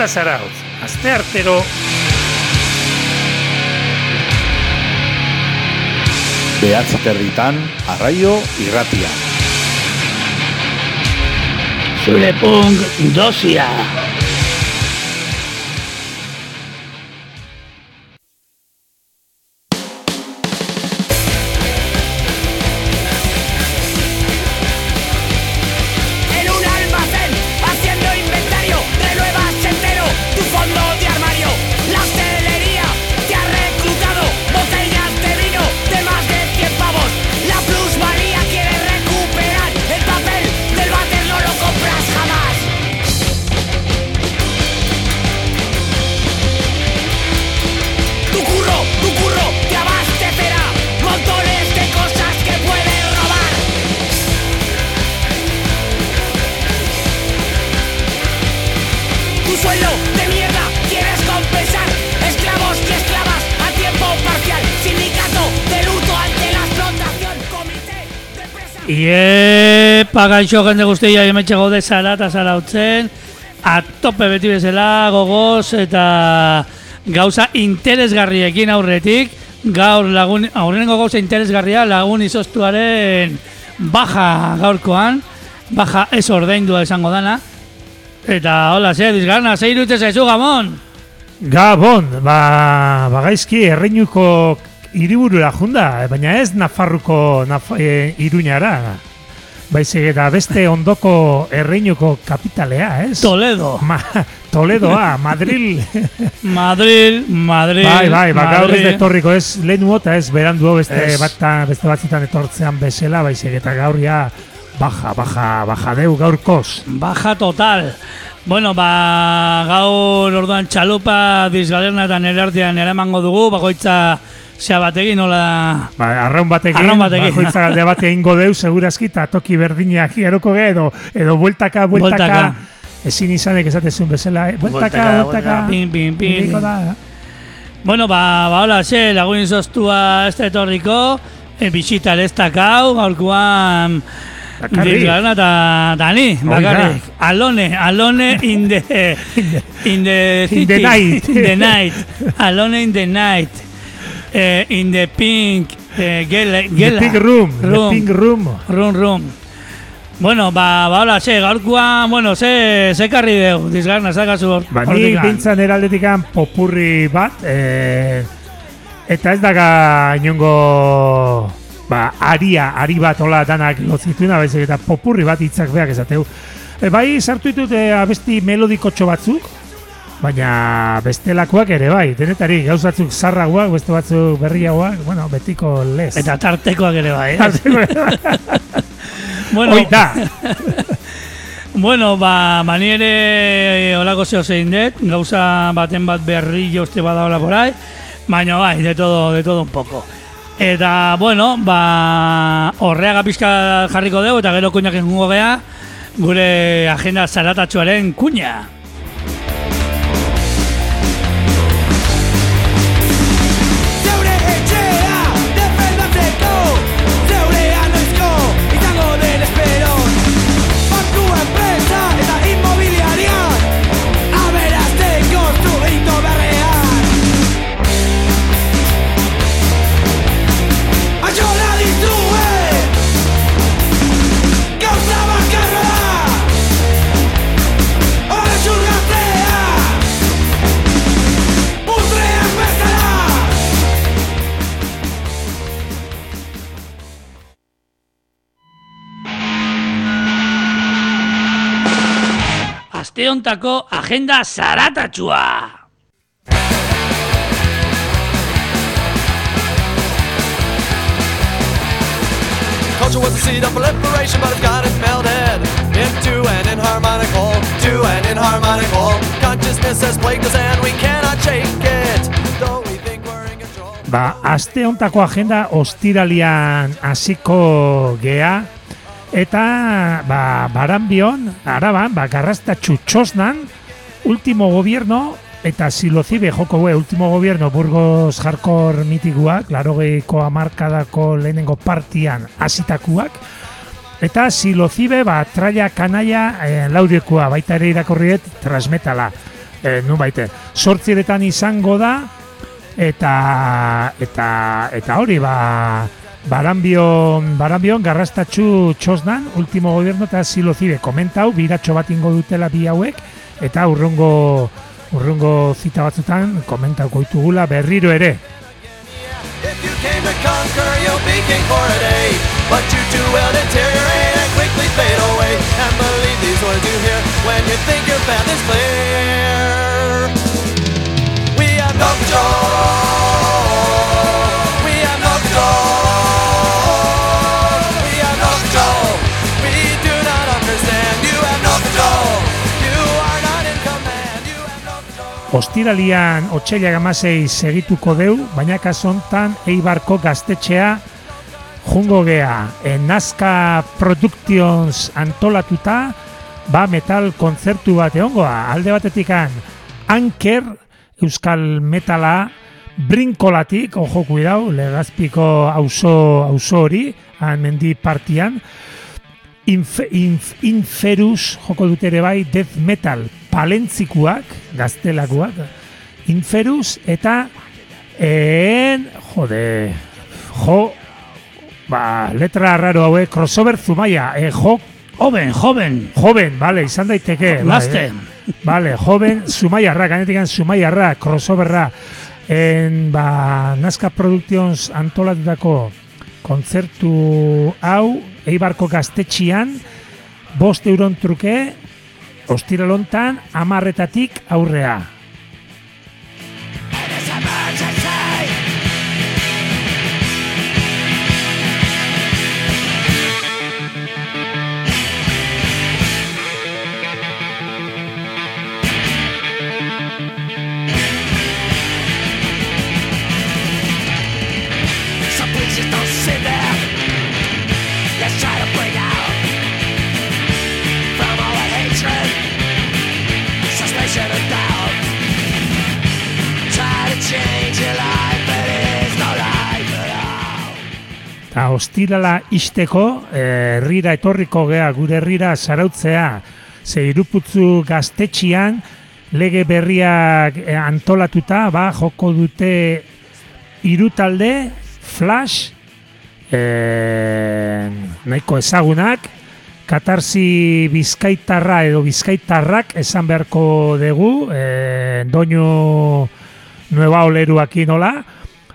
Zarata zarautz, azte artero... Behatzi territan, arraio irratia. Zure punk dosia. Iepa, gaixo jende guztia hemetxe gaude zara eta zara utzen A tope beti bezala, gogoz eta gauza interesgarriekin aurretik Gaur lagun, aurrenengo gauza interesgarria lagun izoztuaren baja gaurkoan Baja ez ordaindua esango dana Eta hola, ze, dizgarna, ze irute zaizu, Gamon? Gabon, ba, bagaizki erreinuko hiriburura junda, baina ez Nafarruko naf, e, iruñara. Baizik eta beste ondoko erreinuko kapitalea, ez? Toledo, Ma, Toledoa, Madril. Madrid, Madrid, bai, bai, ba, gaur ez Madrid. etorriko ez lehen eta ez berandu beste, Ez. bata, beste batzutan etortzean bezala, baizik eta gaur ja baja, baja, baja deu gaurkoz. Baja total. Bueno, ba, gaur orduan txalupa dizgalerna eta nire artean eramango dugu, bakoitza zea batekin, nola... Ba, arraun batekin, Arraun batekin. bakoitzak alde bate ingo deu, segurazki, eta toki berdinak jaroko ge, edo, edo bueltaka, bueltaka, Bueltaka. ezin izanek esatezun bezala, eh? bueltaka, Bueltaka, Pin, pin, pin. da. Bueno, ba, ba, hola, ze, lagun izoztua ez da etorriko, e, bisita ez dakau, gaurkoan... Bakarrik. Eta Dani, bakarrik. Alone, alone in the... In the In the city. night. In the night. Alone in the night. Eh, in the pink... Eh, gela, The gela. pink room, the Room. pink room. Rum, rum. Bueno, ba, ba, hola, ze, gaurkoan, bueno, ze, ze karri deu, dizgarna, zakazu hor. Ba, ni bintzan eraldetikan popurri bat, e, eta ez daga inongo ba, aria, ari bat hola danak lozituna, baizik eta popurri bat hitzak beak esateu. E, bai, sartu ditut e, abesti melodikotxo batzuk, baina bestelakoak ere bai, denetari gauzatzuk zarragoak, beste batzuk berriagoak, bueno, betiko lez. Eta tartekoak ere bai, eh? bueno, Hoi da, bueno, ba, mani ere eh, holako zeo zein dut, gauza baten bat berri joste bada hola por ahí, baina bai, de todo, de todo un poco. Eta, bueno, ba, horreaga pixka jarriko dugu, eta gero kuñak engungo gea, gure agenda zaratatxoaren kuña. Aste hontako agenda zaratatxua! Culture was the seed of proliferation, but it's got it melted into an inharmonic whole, to an inharmonic whole. Consciousness has plagued us, and we cannot shake it. Though we think we're in control. Ba, aste hontako agenda ostiralian hasiko gea eta ba, baranbion, araban, ba, garrasta txutxosnan, último gobierno eta silocibe joko gue, último gobierno Burgos Hardcore mitiguak, larogeiko amarkadako lehenengo partian hasitakuak, eta silocibe, ba, traia kanaia e, laudiokoa, baita ere irakorriet, transmetala. e, nun baite, sortzieretan izango da, eta, eta, eta hori, ba, Baranbion, Baranbion garrastatxu txosnan, último gobierno eta silo zide, komentau, biratxo bat ingo dutela bi hauek, eta urrungo, urrungo zita batzutan, komentauko ditugula berriro ere. If you Ostiralian otxailak amasei segituko deu, baina kasontan Eibarko gaztetxea jungo gea. E, Nazca Productions antolatuta, ba metal kontzertu bat egongoa. Alde batetikan Anker, Euskal Metala, Brinkolatik, ojo kuidau, legazpiko auzo auzo hori, han mendi partian, Inf, inf, inferus joko dut ere bai death metal palentzikuak, gaztelakoak, inferus eta en, jode, jo, ba, letra raro hauek, crossover zumaia, e, jo, Joven, joven, joven, vale, izan daiteke. eh. Vale, joven, Zumaiarra, gainetikan Zumaiarra, crossoverra, en, ba, Nazca Productions antolatutako kontzertu hau, Eibarko gaztetxian, bost euron truke, ostiralontan, amarretatik aurrea. Eta ostirala isteko, eh, herrira etorriko gea, gure herrira zarautzea, ze iruputzu gaztetxian, lege berriak eh, antolatuta, ba, joko dute hiru talde, Flash, eh, nahiko ezagunak, Katarsi Bizkaitarra edo Bizkaitarrak esan beharko dugu, eh, doinu nueva oleruak inola,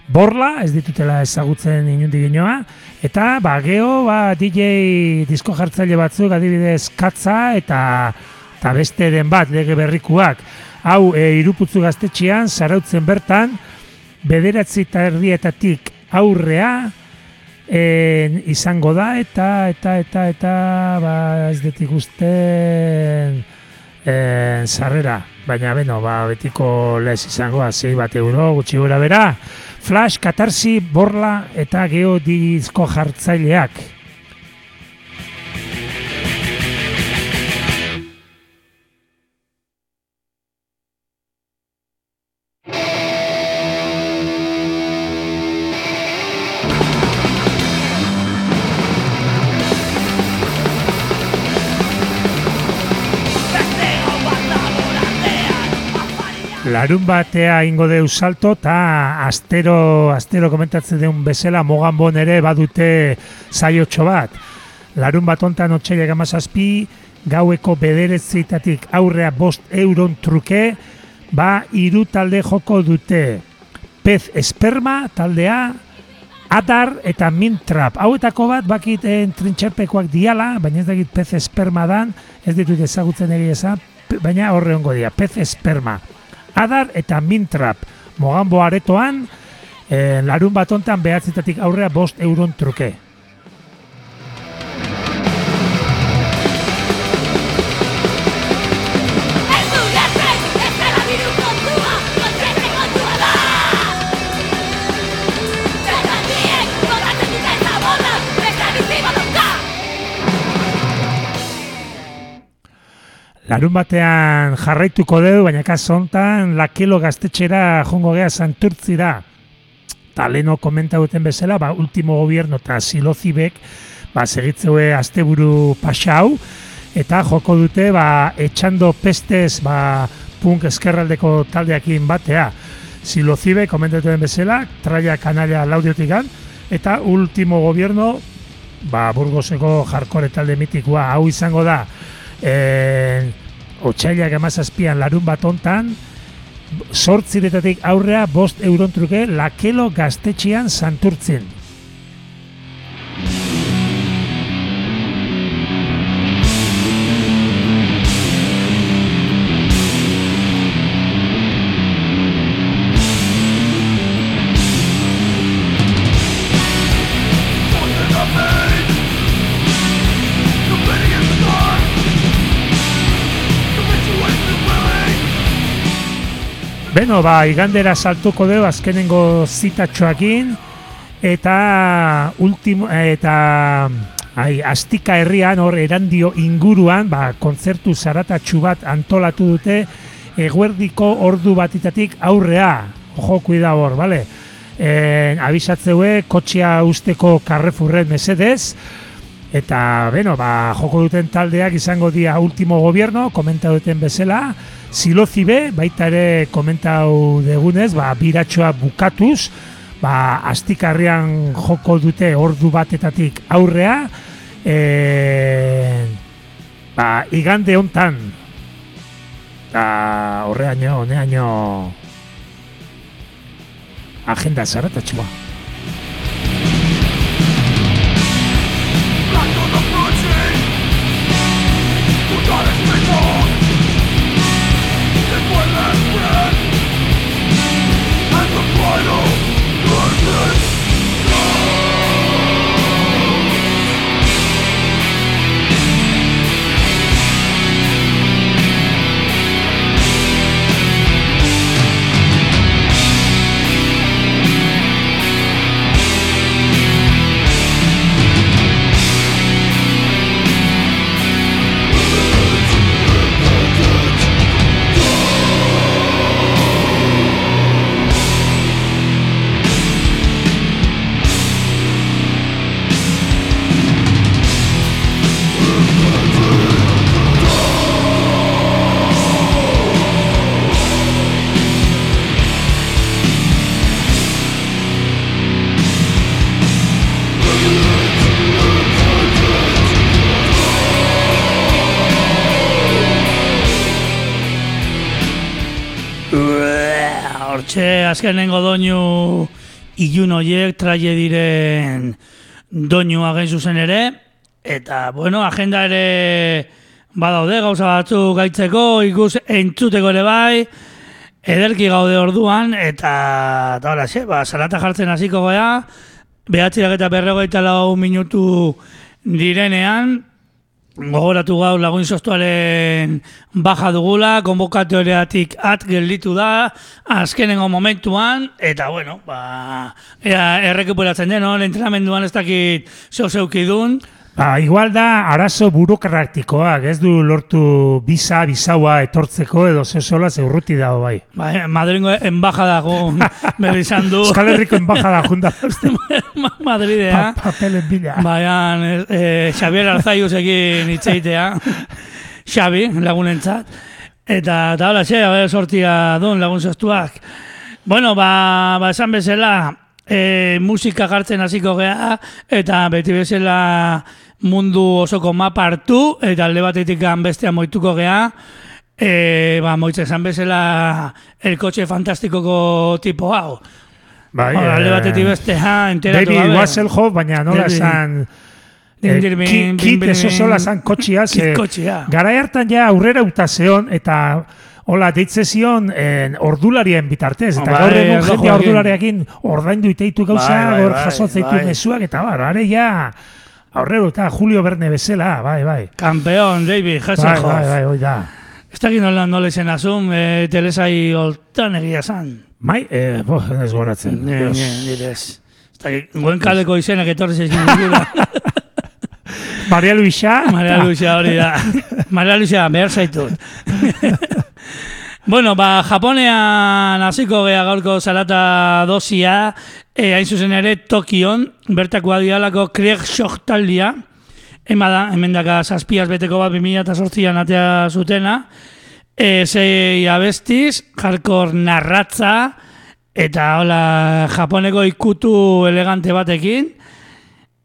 Borla, ez ditutela ezagutzen inundik inoa, eta ba, geho ba, DJ disko jartzaile batzuk adibidez katza eta, eta beste den bat lege berrikuak. Hau, e, iruputzu gaztetxean, zarautzen bertan, bederatzi eta erdietatik aurrea en, izango da, eta, eta, eta, eta, ba, ez dut ikusten en, sarrera. Baina, beno, ba, betiko lez izango, zei bat euro, gutxi gora bera. Flash, Katarsi, Borla eta Geodizko jartzaileak. Larun batea ingo deu salto eta astero, astero komentatzen deun bezala moganbon ere badute zaiotxo bat. Larun bat ontan otxailak amazazpi, gaueko bederetzeitatik aurrea bost euron truke, ba hiru talde joko dute. Pez esperma taldea, Adar eta Mintrap. Hauetako bat bakit eh, trintxerpekoak diala, baina ez dakit pez esperma dan, ez ditut ezagutzen ere esan, baina horre ongo dira, pez esperma. Adar eta Mintrap. Mogambo aretoan, eh, larun bat ontan behatzetatik aurrea bost euron truke. Larun batean jarraituko dugu, baina kaso hontan lakelo gaztetxera jongo gea santurtzira. Ta leno komenta duten bezala, ba, ultimo gobierno eta silozibek, ba, segitzeue asteburu pasau, eta joko dute, ba, etxando pestez, ba, punk eskerraldeko taldeakin batea. Silocibe, komentatu den bezala, traia kanalia laudiotikan, eta ultimo gobierno, ba, Burgoseko jarkore talde mitikoa, hau izango da, e, otxailak amazazpian larun bat ontan, sortziretatik aurrea bost euron truke lakelo gaztetxian santurtzen. Beno, ba, igandera saltuko dugu azkenengo zitatxoakin. Eta ultimo, eta ai, astika herrian hor erandio inguruan ba, kontzertu zaratatxu bat antolatu dute eguerdiko ordu batitatik aurrea. Ojo kuida hor, bale? E, abisatzeue, kotxea usteko karrefurren mesedez eta, beno, ba, joko duten taldeak izango dia ultimo gobierno, komenta duten bezala. Silozibe, baita ere komentau degunez, ba, biratxoa bukatuz, ba, astikarrian joko dute ordu batetatik aurrea, e, ba, igande hontan, eta horreaino, honeaino, agenda zaratatxua. Azkenengo doinu ilun horiek traie diren doinu agen zuzen ere. Eta, bueno, agenda ere badaude gauza batzu gaitzeko, ikus entzuteko ere bai, ederki gaude orduan, eta, eta hola, xe, ba, salata jartzen hasiko gea, behatzirak eta berregoita lau minutu direnean, Gogoratu gaur lagun sostuaren baja dugula, konbokatoriatik at gelditu da, azkenengo momentuan, eta bueno, ba, ea, errekuperatzen den, no? entrenamenduan ez dakit zeu zeukidun, Ba, igual da arazo burokratikoak, ez du lortu bisa, bisaua etortzeko edo zesola zeurruti dago bai. ba, eh, Madringo embajada gun, berri izan du. Euskal Herriko embajada junda. Madridea. Pa, papelen bila. Baian, eh, Xavier Arzaius egin itzeitea. Xavi, lagunentzat. Eta, eta hola, xe, sortia duen lagun zoztuak. Bueno, ba, ba esan bezala, e, musika jartzen hasiko gea, eta beti bezala mundu osoko mapa hartu, eta alde batetik bestea moituko gea, e, ba, moitze esan bezala el kotxe fantastikoko tipo hau. Bai, Ba, alde batetik bestea, enteratu David gabe. Hasselhoff, baina nola David. esan... Eh, kit eso sola zan kotxia, ze gara hartan ja aurrera uta zeon, eta hola, deitze zion en, ordularien bitartez, eta Bai, gaur egun jendea ordulariakin ordaindu iteitu gauza, Bai, bai, gaur bai, jasotzeitu bai. mezuak, eta bar, are ja aurrera eta Julio Berne bezala, bai, bai. Campeón, David Bai, Hasselhoff. bai, bai, hoi da. Ez dakit nola nola izen azun, e, telesai holtan egia zan. Mai, eh, bo, ez goratzen. Ne, ne, direz. Ez dakit, guen kaleko izenak etorri zeizkin dugula. Maria Luisa. Maria Luisa hori da. Maria Luisa, behar zaitut. bueno, ba, Japonean hasiko gea gaurko salata dosia, e, hain zuzen ere Tokion, bertako adialako Krieg Shock taldia, ema da, hemen daka zazpiaz beteko bat 2008an atea zutena, E, sei abestiz, hardcore narratza, eta hola japoneko ikutu elegante batekin.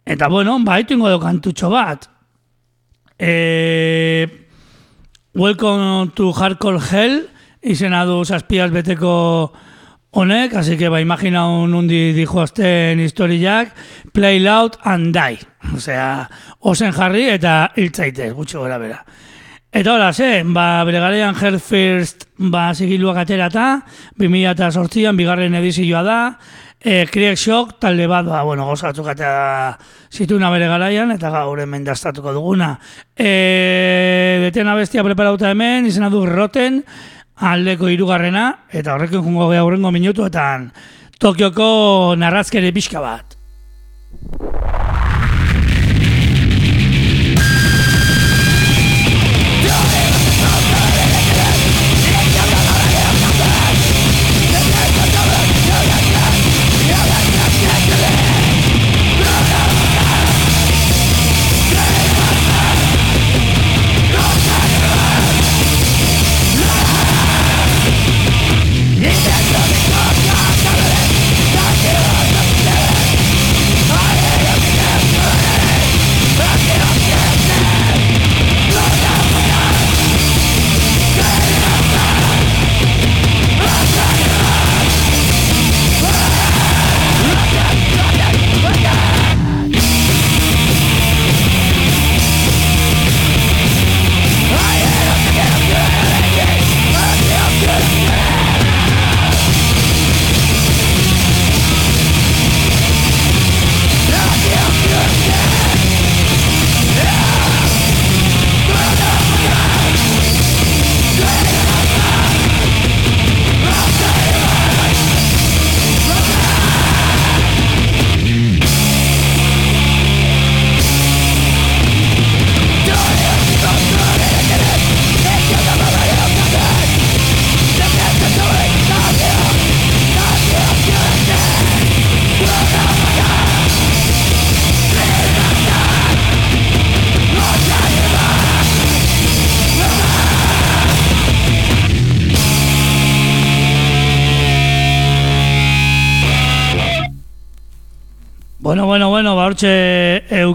Eta bueno, baitu ingo kantutxo bat. E, Welcome to Hardcore Hell, izena du zazpiaz beteko honek, así que ba, imagina un undi dijoazten historiak, play loud and die. Osea, osen jarri eta hiltzaitez, gutxo gora bera. Eta hola, ze, ba, bere garean Hell First ba, zigiluak aterata, 2008an, bigarren edizioa da, e, Krieg Shock talde bat, ba, bueno, gozatzuk eta zituna bere garaian, eta gaur hemen dastatuko duguna. E, detena bestia preparauta hemen, izena du Roten, aldeko hirugarrena eta horrekin jungo geha hurrengo minutuetan Tokioko narrazkere pixka bat.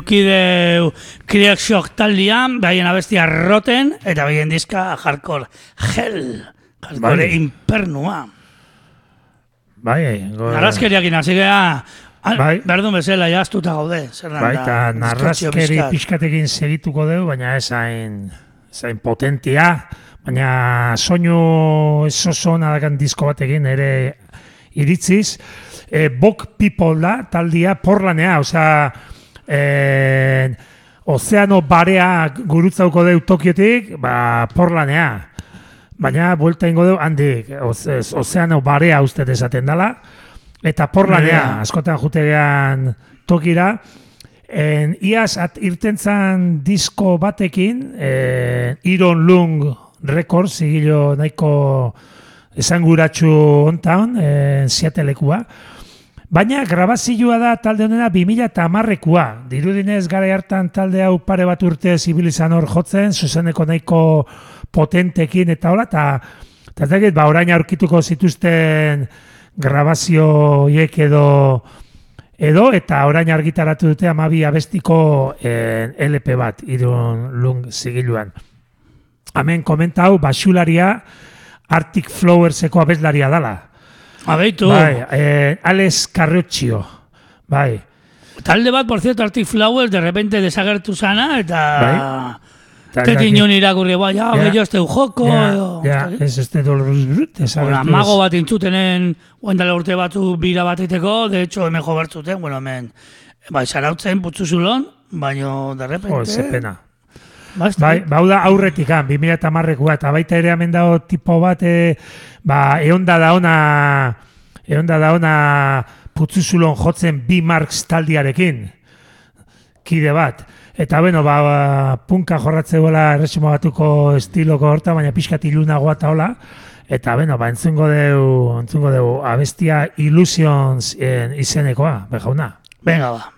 Eukide Krieg Shock taldian, behaien abestia roten, eta behaien diska hardcore hell, hardcore Bai. impernua. Bai, go, Narrazkeriakin hasi geha, Bai. bai. berdun bezala jaztuta gaude. Bai, eta narrazkeri pixkatekin segituko dugu, baina ez hain, ez hain potentia, baina soinu ez oso nadakan disko batekin ere iritziz. E, Bok People da, taldia, porlanea, osea, e, ozeano barea gurutzauko deu Tokiotik, ba, porlanea. Baina, buelta ingo deu, handik, ozeano barea uste esaten dela, eta porlanea, askotan jutegean tokira, en, iaz at, irtentzan disko batekin, e, Iron Lung Records, zigilo nahiko esanguratsu hontan, e, Seattleekua, Baina grabazioa da talde honena 2000 eta hamarrekoa. Dirudinez gara hartan talde hau pare bat urte zibilizan hor jotzen, zuzeneko nahiko potentekin eta hola, eta ez dakit, ba, orain aurkituko zituzten grabazio hiek edo edo eta orain argitaratu dute amabi abestiko eh, LP bat, irun lung zigiluan. Hemen komentau, basularia Arctic Flowerseko abeslaria dala. Abeitu, Bai, eh, Alex Carroccio. Bai, talde bat, por cierto, Arctic Flowers, de repente desagertu zana, eta... Bai. Ez Tekin dakit- nion irakurri, bai, ja, Ja. bello este joko, Ja, edo... ja, ez este doloruz brut, ez Bueno, mago ez. bat intzutenen, oendale urte batzu bira bat iteko, de hecho, hemen jo bertzuten, bueno, hemen, bai, zarautzen putzu zulon, baino, de repente... Jo, ze pena. Ba, Bai, dakit. bau da aurretik, 2000 eta marrekoa, eta baita ere hemen dago tipo bat, e, ba, eonda da ona, eonda da ona putzuzulon jotzen bi marks taldiarekin, kide bat. Eta bueno, ba, ba punka jorratze gola erresuma batuko estiloko horta, baina pixkat ilunagoa eta hola. Eta bueno, ba, entzungo deu, entzungo deu, abestia Illusions en, izenekoa, bejauna. Venga, ba.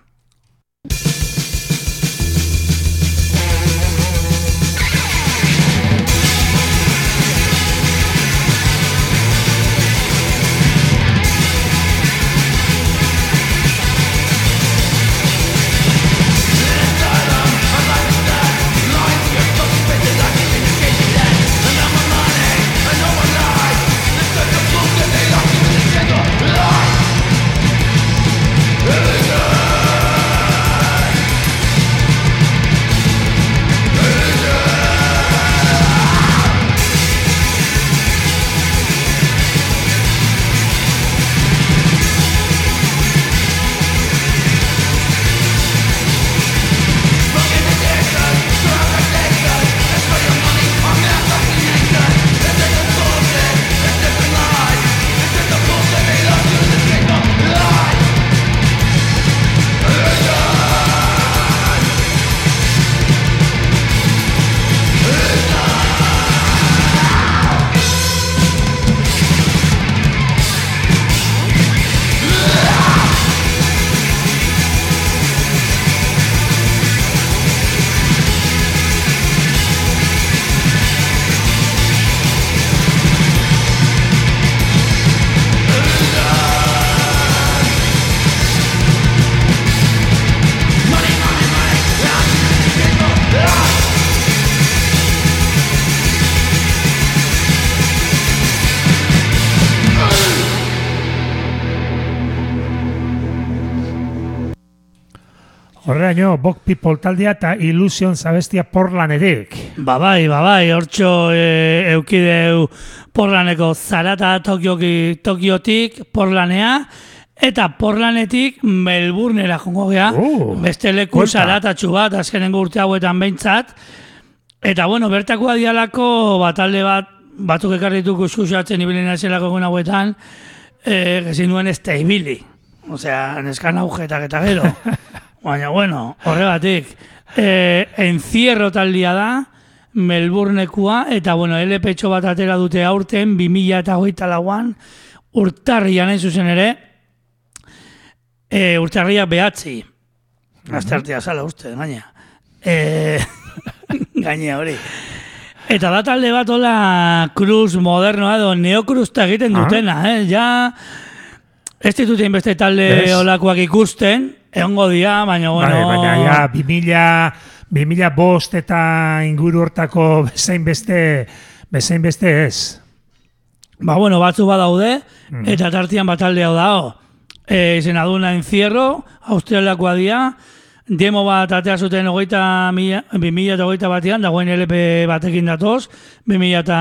Bok People taldea eta Illusion zabestia porlanerik. Ba bai, ba bai, hortxo e, eukideu porlaneko zarata Tokioki, Tokiotik porlanea, eta porlanetik Melbournera jongo gea, Uh, beste leku zaratatxu bat, azkenengo urte hauetan behintzat, eta bueno, bertakoa dialako batalde bat, batzuk ekarritu kuskusatzen ibili nazelako egun hauetan, e, gezin nuen ez da ibili. Osea, neskan agujetak eta gero. Baina, bueno, horregatik, e, encierro taldia da, Melbournekua, eta bueno, LP bat atera dute aurten, 2000 eta hogeita lauan, urtarrian hain zuzen ere, e, urtarriak behatzi. Aztertia zala uste, gaina. E, gaina hori. Eta da talde bat hola cruz modernoa edo neokruzta egiten dutena, eh? Ja, ez ditut beste talde Ez. holakoak ikusten, egongo dira, baina bueno... Bai, baina ja, 2000, 2000 bost eta inguru hortako bezain beste, bezain beste ez. Ba, bueno, batzu badaude, eta tartian batalde hau dago. E, izena duna encierro, australiakoa dira, demo bat atea zuten hogeita, mila- 2000 eta hogeita batean, dagoen LP batekin datoz, 2000 eta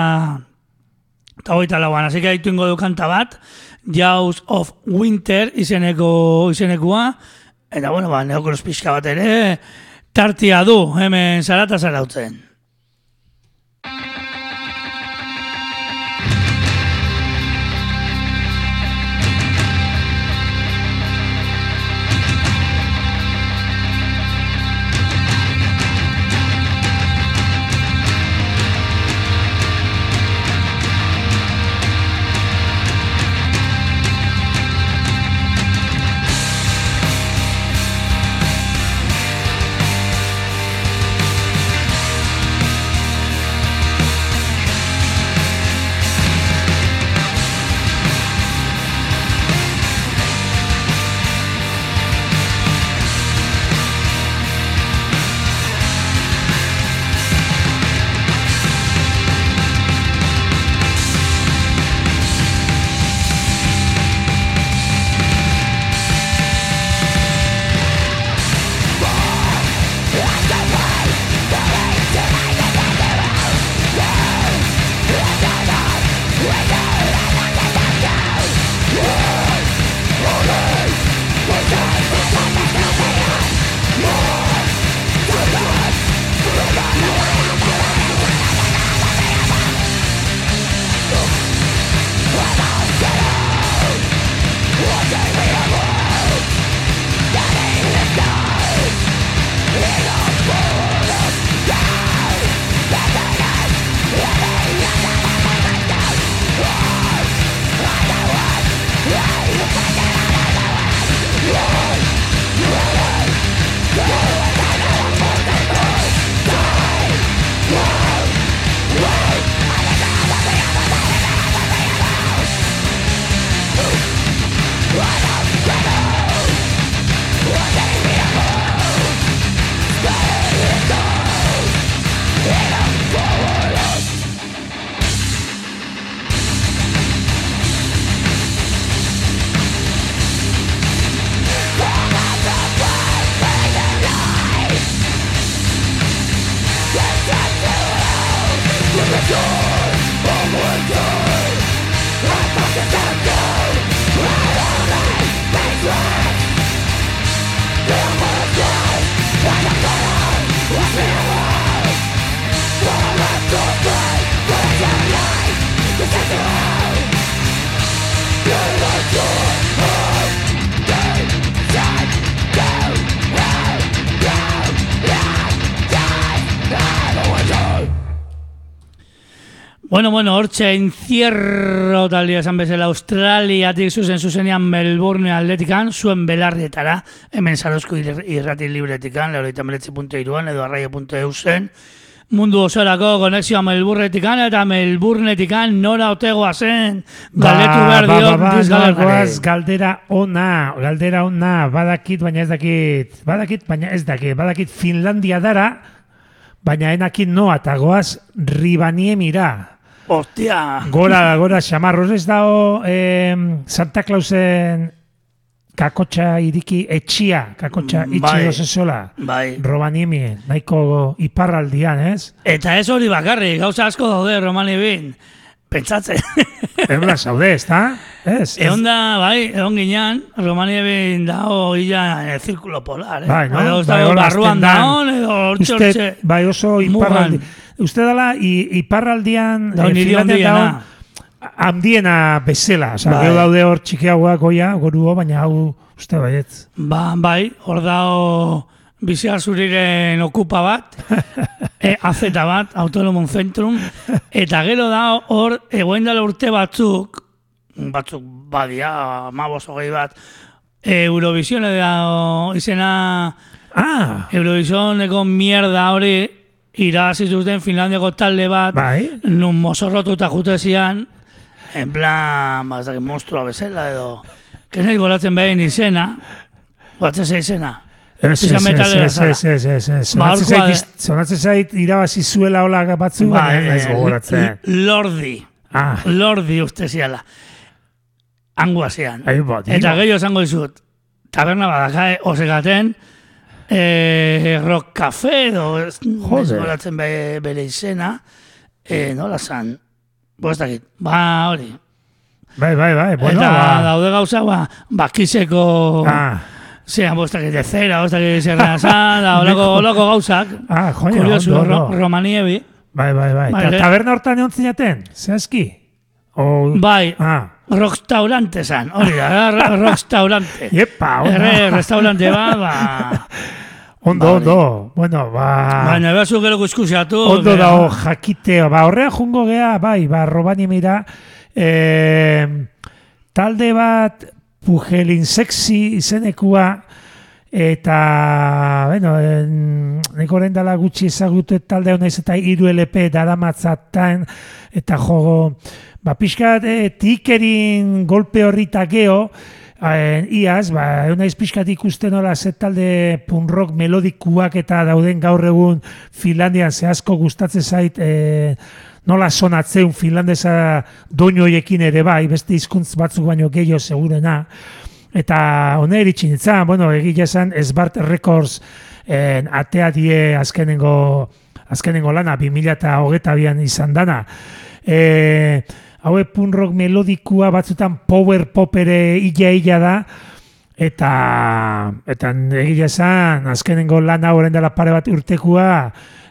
eta hogeita lauan. Así que haitu ingo du kanta bat, Jaws of Winter izeneko izenekua, eta bueno, ba, neokros pixka bat ere, tartia du, hemen zarata zarautzen. Bueno, bueno, hortxe encierro taldia esan bezala Australiatik zuzen zuzenean Melbourne atletikan, zuen belarrietara, hemen zarozko ir- irrati libretikan, lehoreita meletzi.iruan edo arraio.eu zen, mundu osorako konexioa Melbournetikan eta Melbournetikan nora otegoa zen, galdetu behar ba, diot ba, ba, dizgalarrari. goaz, galdera ona, galdera ona, badakit, baina ez dakit, badakit, baina ez dakit, badakit Finlandia dara, baina enakit noa, eta goaz Ribaniemira. Hostia, Gora, gora, xamarroz ez dao eh, Santa Clausen kakotxa iriki etxia, kakotxa Mm, itxi bai. bai. zezola. Bai. Robaniemi, nahiko iparraldian, ez? Eta ez hori bakarrik, gauza asko daude Romani bin. Pentsatzen. Egola zaude, ez da? Ez? Egon da, bai, egon ginean, Romani bin dago illa en el círculo polar, eh? Bai, no? Bai, hola barruan dagoen, edo hortxe bai oso mugan. Uste dela, i, iparraldian, Dago eh, Finlandian handiena. handiena bezala. Osa, Bai. daude hor txikiagoak goia, goruo, baina hau, uste baietz. Ba, bai, hor dago bizia zuriren okupa bat, e, azeta bat, autonomon zentrum, eta gero da hor, egoen dela urte batzuk, batzuk badia, mabos hogei bat, Eurovision da izena, Ah, Eurovisioneko mierda hori, irabazi zuten Finlandiako talde bat, bai. nun mozorrotuta jute zian, en plan, ba, ez dakit, monstrua bezala edo, que nahi golatzen behin izena, golatzen ze izena. Ez, ez, ez, ez, ez, ez, ez. Ba, Zonatzen zait, irabazi zuela hola batzu, baina ez naiz gogoratzen. Lordi, Ah, Lordi uste ziala. Angua zian. Ba. Eta gehiago esango dizut, taberna badaka osegaten, eh, rock café edo golatzen be, bere izena, eh, nola zan, bo ez dakit, ba hori. bai, bai, bai, bueno, Eta ba. daude gauza, ba, bakiseko, Ah, zean, bo ez dakit, de zera, bo ez zerra zan, da, olako, olako gauzak, ah, joño, kuriosu, ondo, ro, romaniebi, Bai, bai, bai. Bai, Ta, taberna hortan egon zinaten, zehazki? O... bai, Ah, restaurante zan, hori da, ra- restaurante. Iepa. Erre, restaurante ba, ba, Ondo, ondo. Bueno, ba... baina behazu gero guzkusiatu. Ondo dago jakiteo. Ba, horrea jungo gea, bai, ba, robani mira, eh, talde bat pujelin sexy izenekua, eta, bueno, en, nik orain dela gutxi ezagutu talde honaiz eta hiru LP daramatzatan, eta jogo, ba, pixkat, e, tikerin golpe horrita geho, Eh, iaz, ba, eunaiz pixkat ikusten nola ze talde punk rock melodikuak eta dauden gaur egun Finlandian zehazko gustatzen zait e, nola sonatzeun finlandesa doinu hoiekin ere bai, beste hizkuntz batzuk baino gehiago segurena. Eta hone eritxin itzan, bueno, egia esan Esbart Records en, atea die azkenengo, azkenengo lana, 2008an izan dana. E, haue punk rock melodikua batzutan power pop ere illa-illa da, eta eta egia esan azkenengo lana horren dela pare bat urtekua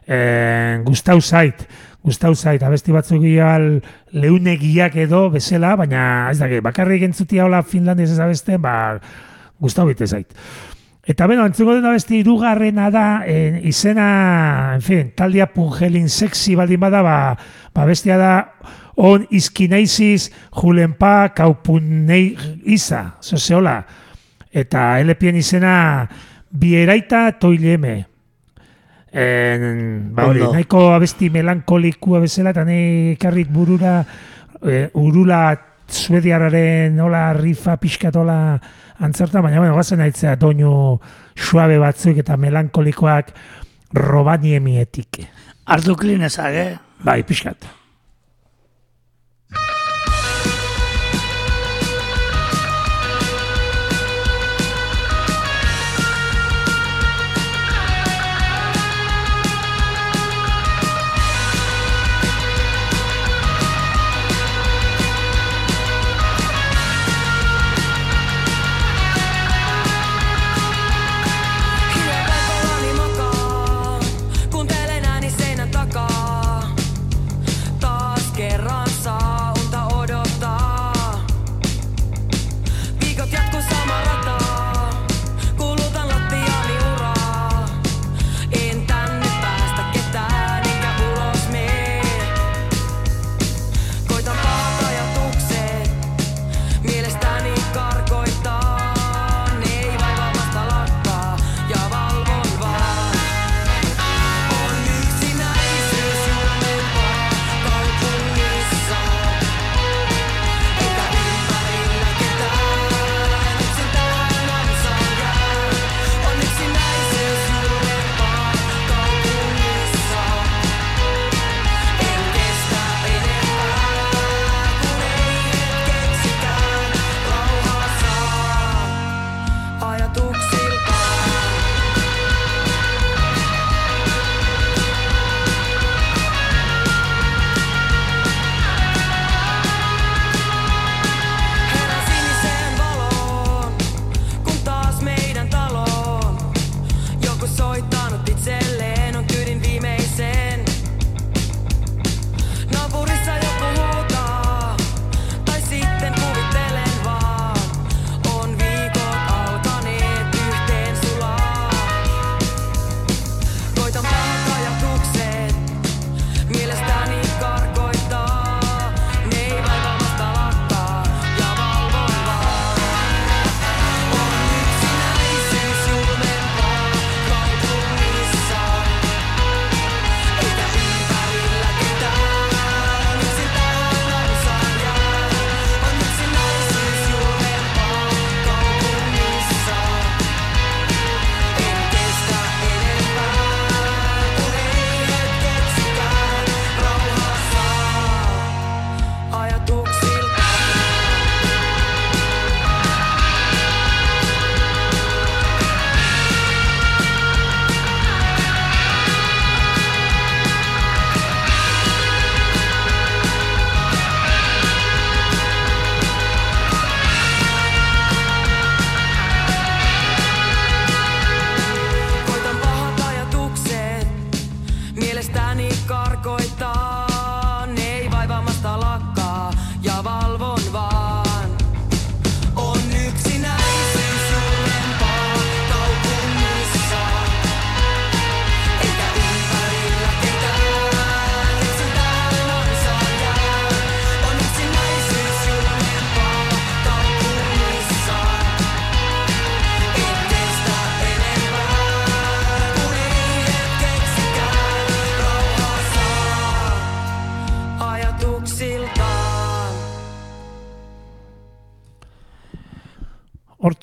eh, gustau zait gustau zait, abesti batzuk igual leunegiak edo bezala, baina ez dakit, bakarrik entzutia hola Finlandiaz ez abesten, ba, gustau bite zait. Eta beno, entzuko den abesti irugarrena da, en, izena, en fin, taldia pungelin sexy baldin bada, ba, ba bestia da, on izkinaiziz julenpa kaupunei iza, zozeola. Eta LPen izena bieraita toileme. En, ba hori, nahiko abesti melankolikua bezala, eta nahi karrit burura, e, urula suediararen nola rifa pixkatola antzerta, baina bueno, gazen aitzea doinu suabe batzuk eta melankolikoak robanieemietik. Artu klinezak, eh? Bai, pixkat.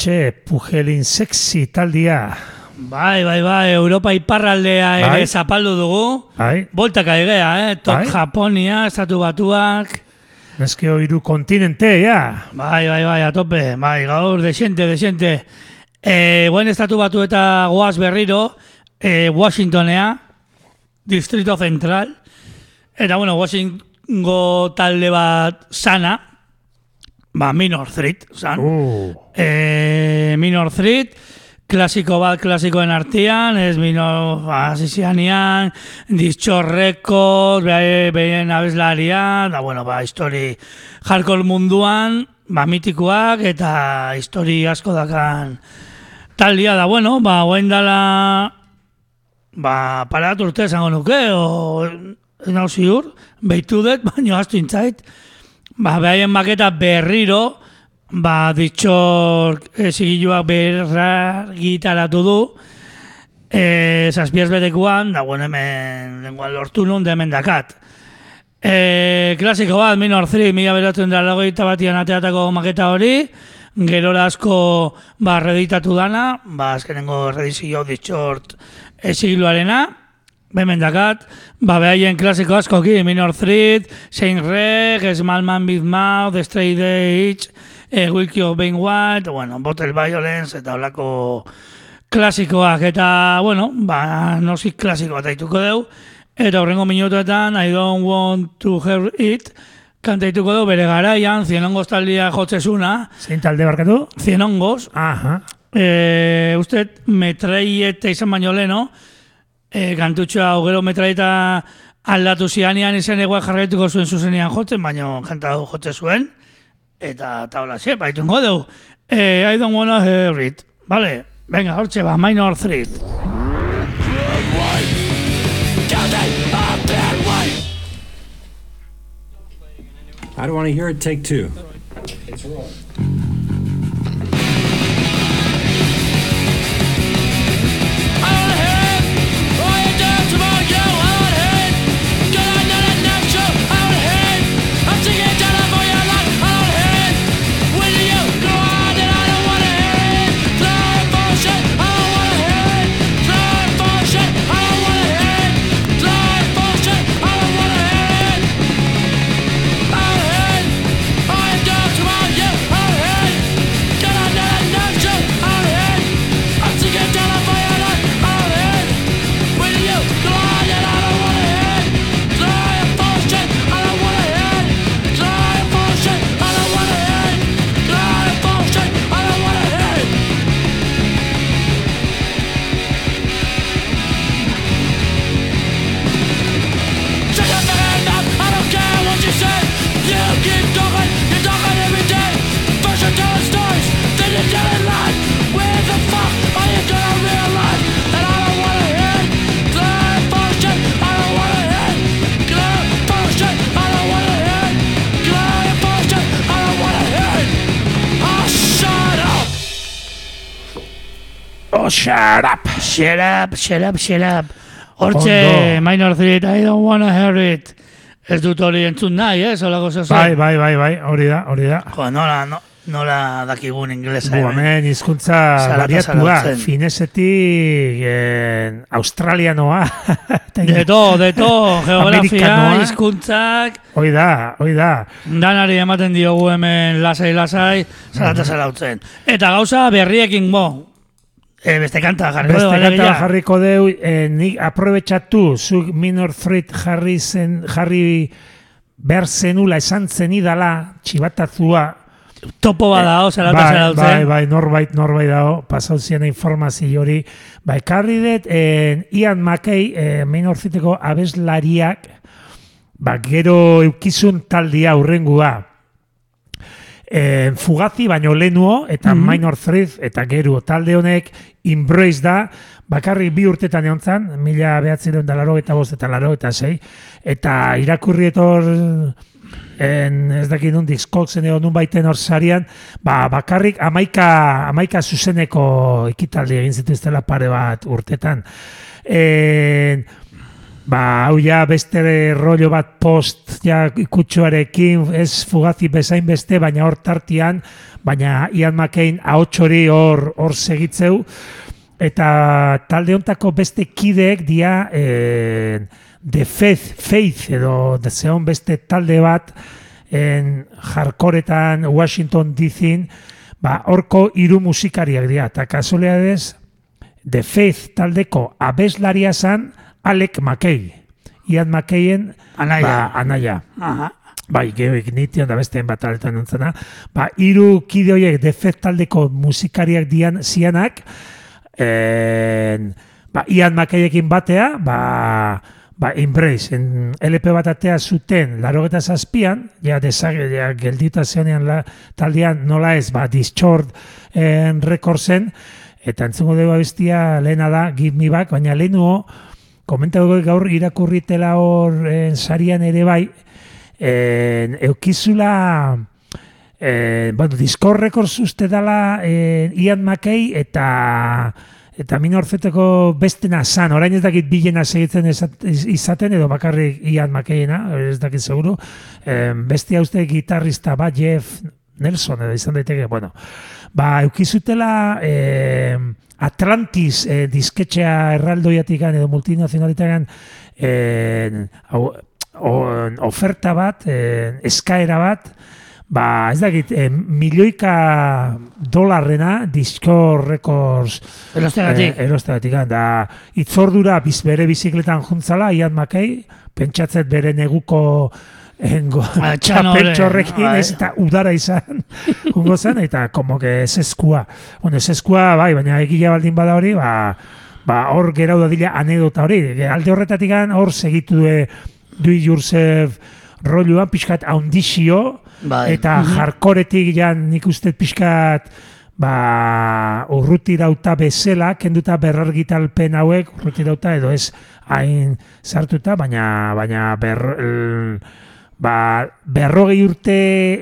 Hortxe Pujelin Sexy taldia. Bai, bai, bai, Europa iparraldea ere Bai. zapaldu dugu. Bai, Voltaka egea, eh? Top Bai. Japonia, estatu batuak. neske hiru kontinente, ja. Bai, bai, bai, a tope. Bai, gaur, desente, desente. E, guen estatu batu eta goaz berriro, e, Washingtonea, Distrito Central. Eta, bueno, Washingtongo talde bat sana, ba, Minor Threat, san. Uh, E, minor Threat, klasiko bat klasikoen artean, ez minor asizianian, Dischor Records, beha- behien abeslaria, da bueno, ba, histori hardcore munduan, ba, mitikoak eta histori asko dakan taldia da, bueno, ba, guain dala, ba, parat urte esango nuke, o, ez nau ziur, behitu dut, baino astu intzait, ba, behaien maketa berriro, ba, ditxor zigiluak berrar gitaratu du, e, zazpiaz betekuan, da, bueno, hemen, lenguan lortu nun, hemen dakat. E, klasiko bat, Minor 3, mila beratzen da lagoita batian ateatako maketa hori, gerora asko ba, reditatu dana, ba, azkenengo redizio ditxort ezigiluarena, Hemen dakat, ba, behaien klasiko askoki, Minor Threat, Saint Reg, Small Man Big Mouth, Stray Age, e, Wiki of Bane White, bueno, Bottle Violence, eta holako klasikoak, eta, bueno, ba, nosik klasiko bat aituko deu, eta horrengo minutuetan, I don't want to hear it, kantaituko deu bere garaian, zienongos taldia jotzezuna, zein talde barkatu? zienongos, Aha. e, uste metraieta izan baino leno, e, kantutxoa hogero metraieta aldatu zianian izan egoa jarraituko zuen zuzenean jotzen, baino kanta hau jotze zuen, eta taula xe, baitungo dugu. E, I don't wanna hear it. Vale, venga, hortxe ba, minor threat. I don't want to hear it. Take two. Oh, shut up! Shut up, shut up, shut up. Hortxe, Ondo. minor threat, I don't wanna hear it. Ez dut hori entzun nahi, eh, solako zozo. Bai, bai, bai, bai, hori da, hori da. Jo, nola, no, nola dakigun inglesa. Bu, hemen. hemen hizkuntza Zarata bariatua, finesetik eh, australianoa. De to, de to, geografia, hizkuntzak, Hoi da, hoi da. danari ematen diogu hemen lasai-lasai, zarata zarautzen. Eta gauza berriekin, bo, e, beste kanta jarriko Beste dugu, kanta jarriko deu, eh, nik aprobetxatu, zuk minor threat jarri zen, jarri behar zenula esan zenidala, txibatazua, Topo bada, zarata bai, zarautzen. bai, bai, norbait, norbait dago, pasau ziena informazio hori. Bai, karri dut, eh, Ian McKay, eh, minor threateko abeslariak, ba, gero eukizun taldia urrengua. Eh, fugazi baino lehenuo, eta Mhm. minor threat, eta gero talde honek embrace da, bakarrik bi urtetan egon zan, mila behatzen da laro eta bost eta laro eta sei, eta irakurri etor en, ez dakit nun diskoksen edo nun baiten hor sarian, ba, bakarrik amaika, amaika zuzeneko ekitaldi egin zituztela pare bat urtetan. En, ba, hau ja beste rollo bat post ja ikutsuarekin, ez fugazi bezain beste, baina hor tartian, baina Ian McCain ahots hori hor hor segitzeu, eta talde hontako beste kideek dia eh, The Faith, Faith edo zeon beste talde bat en jarkoretan Washington DC ba horko hiru musikariak dira eta kasualidades The Faith taldeko abeslaria zan Alec McKay. Ian McKayen Anaia. ba, anaia. Aha. Bai, gero ignition da beste bat taletan nintzena. Ba, hiru kide horiek The Faith taldeko musikariak dian zianak, en, ba, Ian McKayekin batea, ba, ba, Embrace, en LP bat atea zuten, laro eta zazpian, ja, desage, ja, geldita zeonean la, taldean nola ez, ba, Dischord en, rekordzen, eta entzungo dugu abestia lehena da, Give Me Back, baina lehenuo, komentatu gaur irakurritela hor en, sarian ere bai, en, eukizula, eh, bueno, Discord Records uste dala eh, Ian McKay eta eta minorzeteko bestena zan, orain ez dakit bilena segitzen izaten edo bakarrik Ian McKayena, ez dakit seguru, eh, bestia uste gitarrista bat Jeff Nelson edo izan daiteke, bueno, ba, eukizutela eh, Atlantis eh, disketxea erraldoiatikan edo multinazionalitakan eh, hau, o- oferta bat, eh, eskaera bat, ba, ez dakit, eh, milioika dolarrena Disco Records Erosteagatik. eh, erosteagatik, da itzordura biz bere bizikletan juntzala, Ian McKay, pentsatzet bere neguko engo, Ah, txano hori, txapeltxorrekin bai. ez eta udara izan jungo zen, eta como que ez eskua. Bueno, ez eskua, bai, baina egia baldin bada hori, ba, ba hor gerau da dila anedota hori. Alde horretatik hor segitu du do it yourself roluan pixkat haundixio, Bai. eta jarkoretik jan nik uste pixkat ba, urruti dauta bezela, kenduta berrargitalpen hauek, urruti dauta edo ez hain sartuta, baina, baina ber, el, ba, berrogei urte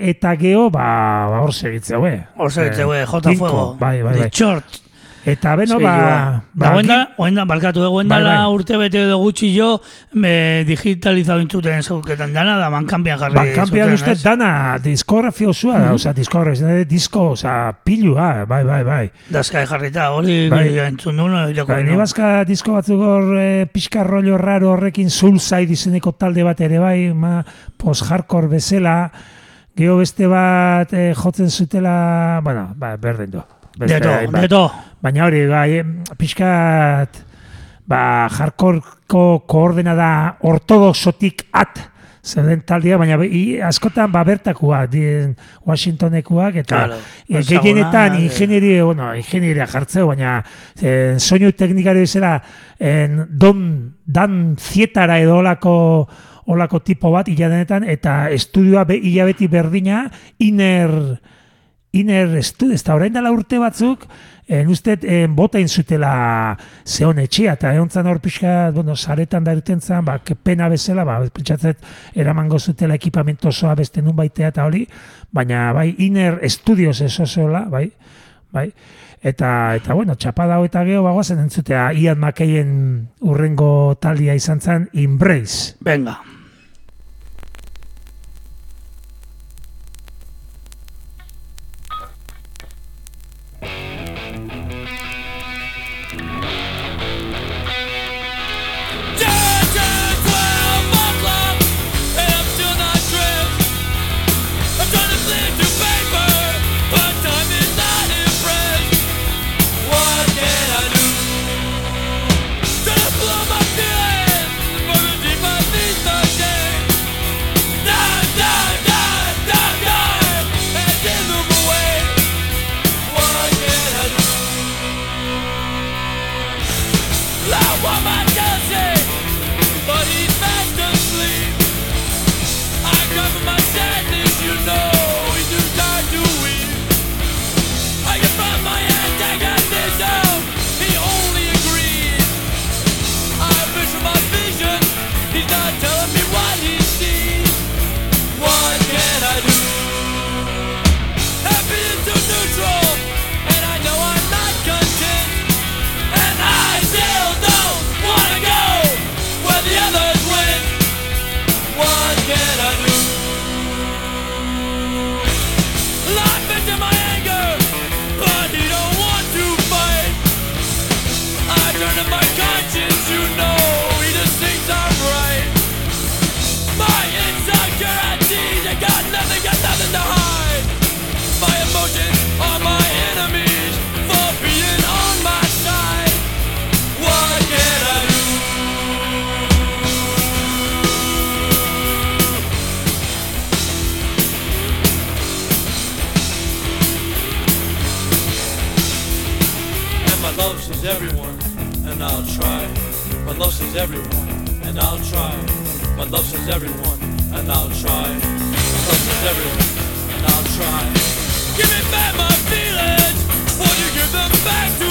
eta geho, ba, ba hor segitzeu, eh? Hor segitzeu, Eh, J tinko, Fuego. Bai, bai, bai. Dichort. Eta beno, ba, Ba, oenda, oenda, barkatu, eh, oenda Bai, la bai. urte bete edo gutxi jo, me digitalizatu intzuten zauketan dana, da mankampian jarri. Ba, kanpian zuten, uste dana diskografia osua da, osea, diskografia, disko, osea, pilua, bai, bai, bai. Dazkai jarrita, hori Bai. bai. entzun duen, Ba, irakurri ni nuen. bazka disko batzuk hor e, pixka rollo raro horrekin Soulside izeneko talde bat ere bai, ma, post-hardcore bezala, geho beste bat e, jotzen zutela, bueno, ba, berdin du. Deto, deto. Baina hori, bai, pixkat, ba, hardcoreko koordenada ortodoxotik at, zer den taldea, baina i, askotan ba bertakoak, dien Washingtonekuak, eta Claro, e, gehienetan eh. ingenieria, bueno, ingenieria jartzeu, baina e, soinu teknikari bezala, en, don, dan zietara edo olako, olako tipo bat iladenetan, eta estudioa be, hilabeti berdina, iner, iner estu, ez da orain dela urte batzuk, en uste en, bota inzutela zeon etxea, eta egon zan hor bueno, saretan da irten zan, ba, pena bezala, ba, pentsatzet eramango zutela ekipamento osoa beste nun baitea eta hori, baina bai, iner estudios eso zola, bai, bai, eta, eta bueno, txapada hau eta geho bagoazen entzutea Ian McKayen urrengo talia izan zen, Embrace. Venga. Says everyone, and I'll try. My love says everyone, and I'll try. My love says everyone, and I'll try. Give me back my feelings, won't you give them back to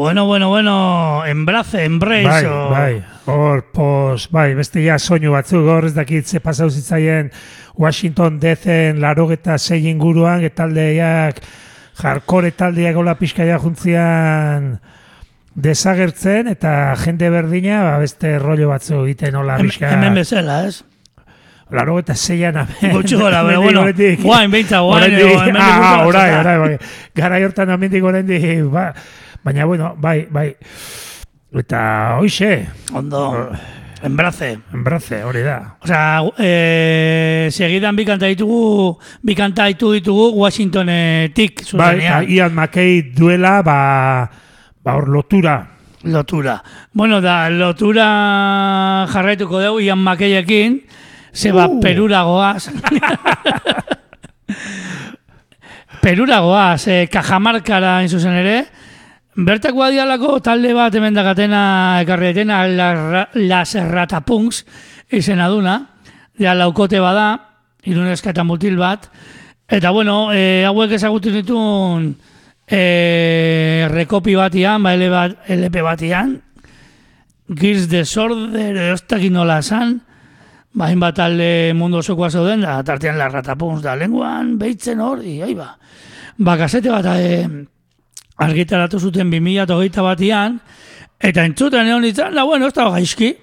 Bueno, bueno, bueno, embrace, embrace. Bai, o- bai, hor, pos, bai, beste ja soinu batzuk, hor ez dakit ze pasau zitzaien Washington DC-en larogeta sei inguruan, etaldeak, jarkore taldeak hola pixka ja juntzian desagertzen, eta jende berdina, ba, beste rollo batzu egiten hola pixka. Hemen bezala, ez? Larogeta zeian amen. Gutxi gora, pero bueno, guain, beintza, guain, Ah, orai, orai, bai. Gara hortan amendik oraindik, ba, baina, bueno, bai, bai. Eta, hoxe, Ondo, embrace. enbraze, hori da. Osea, eh, segidan bi kanta ditugu, bi kanta ditu ditugu Washingtonetik Bai, eta. Ian McKay duela, ba, ba hor lotura. Lotura. Bueno, da, lotura jarraituko dugu Ian Makeiekin, zeba Uh. perura goaz. perura goaz, eh, kajamarkara zuzen ere, Bertako adialako talde bat hemen dakatena ekarrietena la, Las Ratapunks izena duna, ja laukote bada, iruneska eta mutil bat, eta bueno, e, hauek ezagutu ditun e, rekopi batian, ba, L bat, LP batian, edo ez dakit nola esan, ba, hainbat talde mundu osokoa zeuden, da, tartean Las Ratapunks da, lenguan, behitzen hori, ahi ba. Ba, kasete bat, e, argitaratu zuten 2008 batian, eta entzuten egon ditzen, da, bueno, ez da gaizki.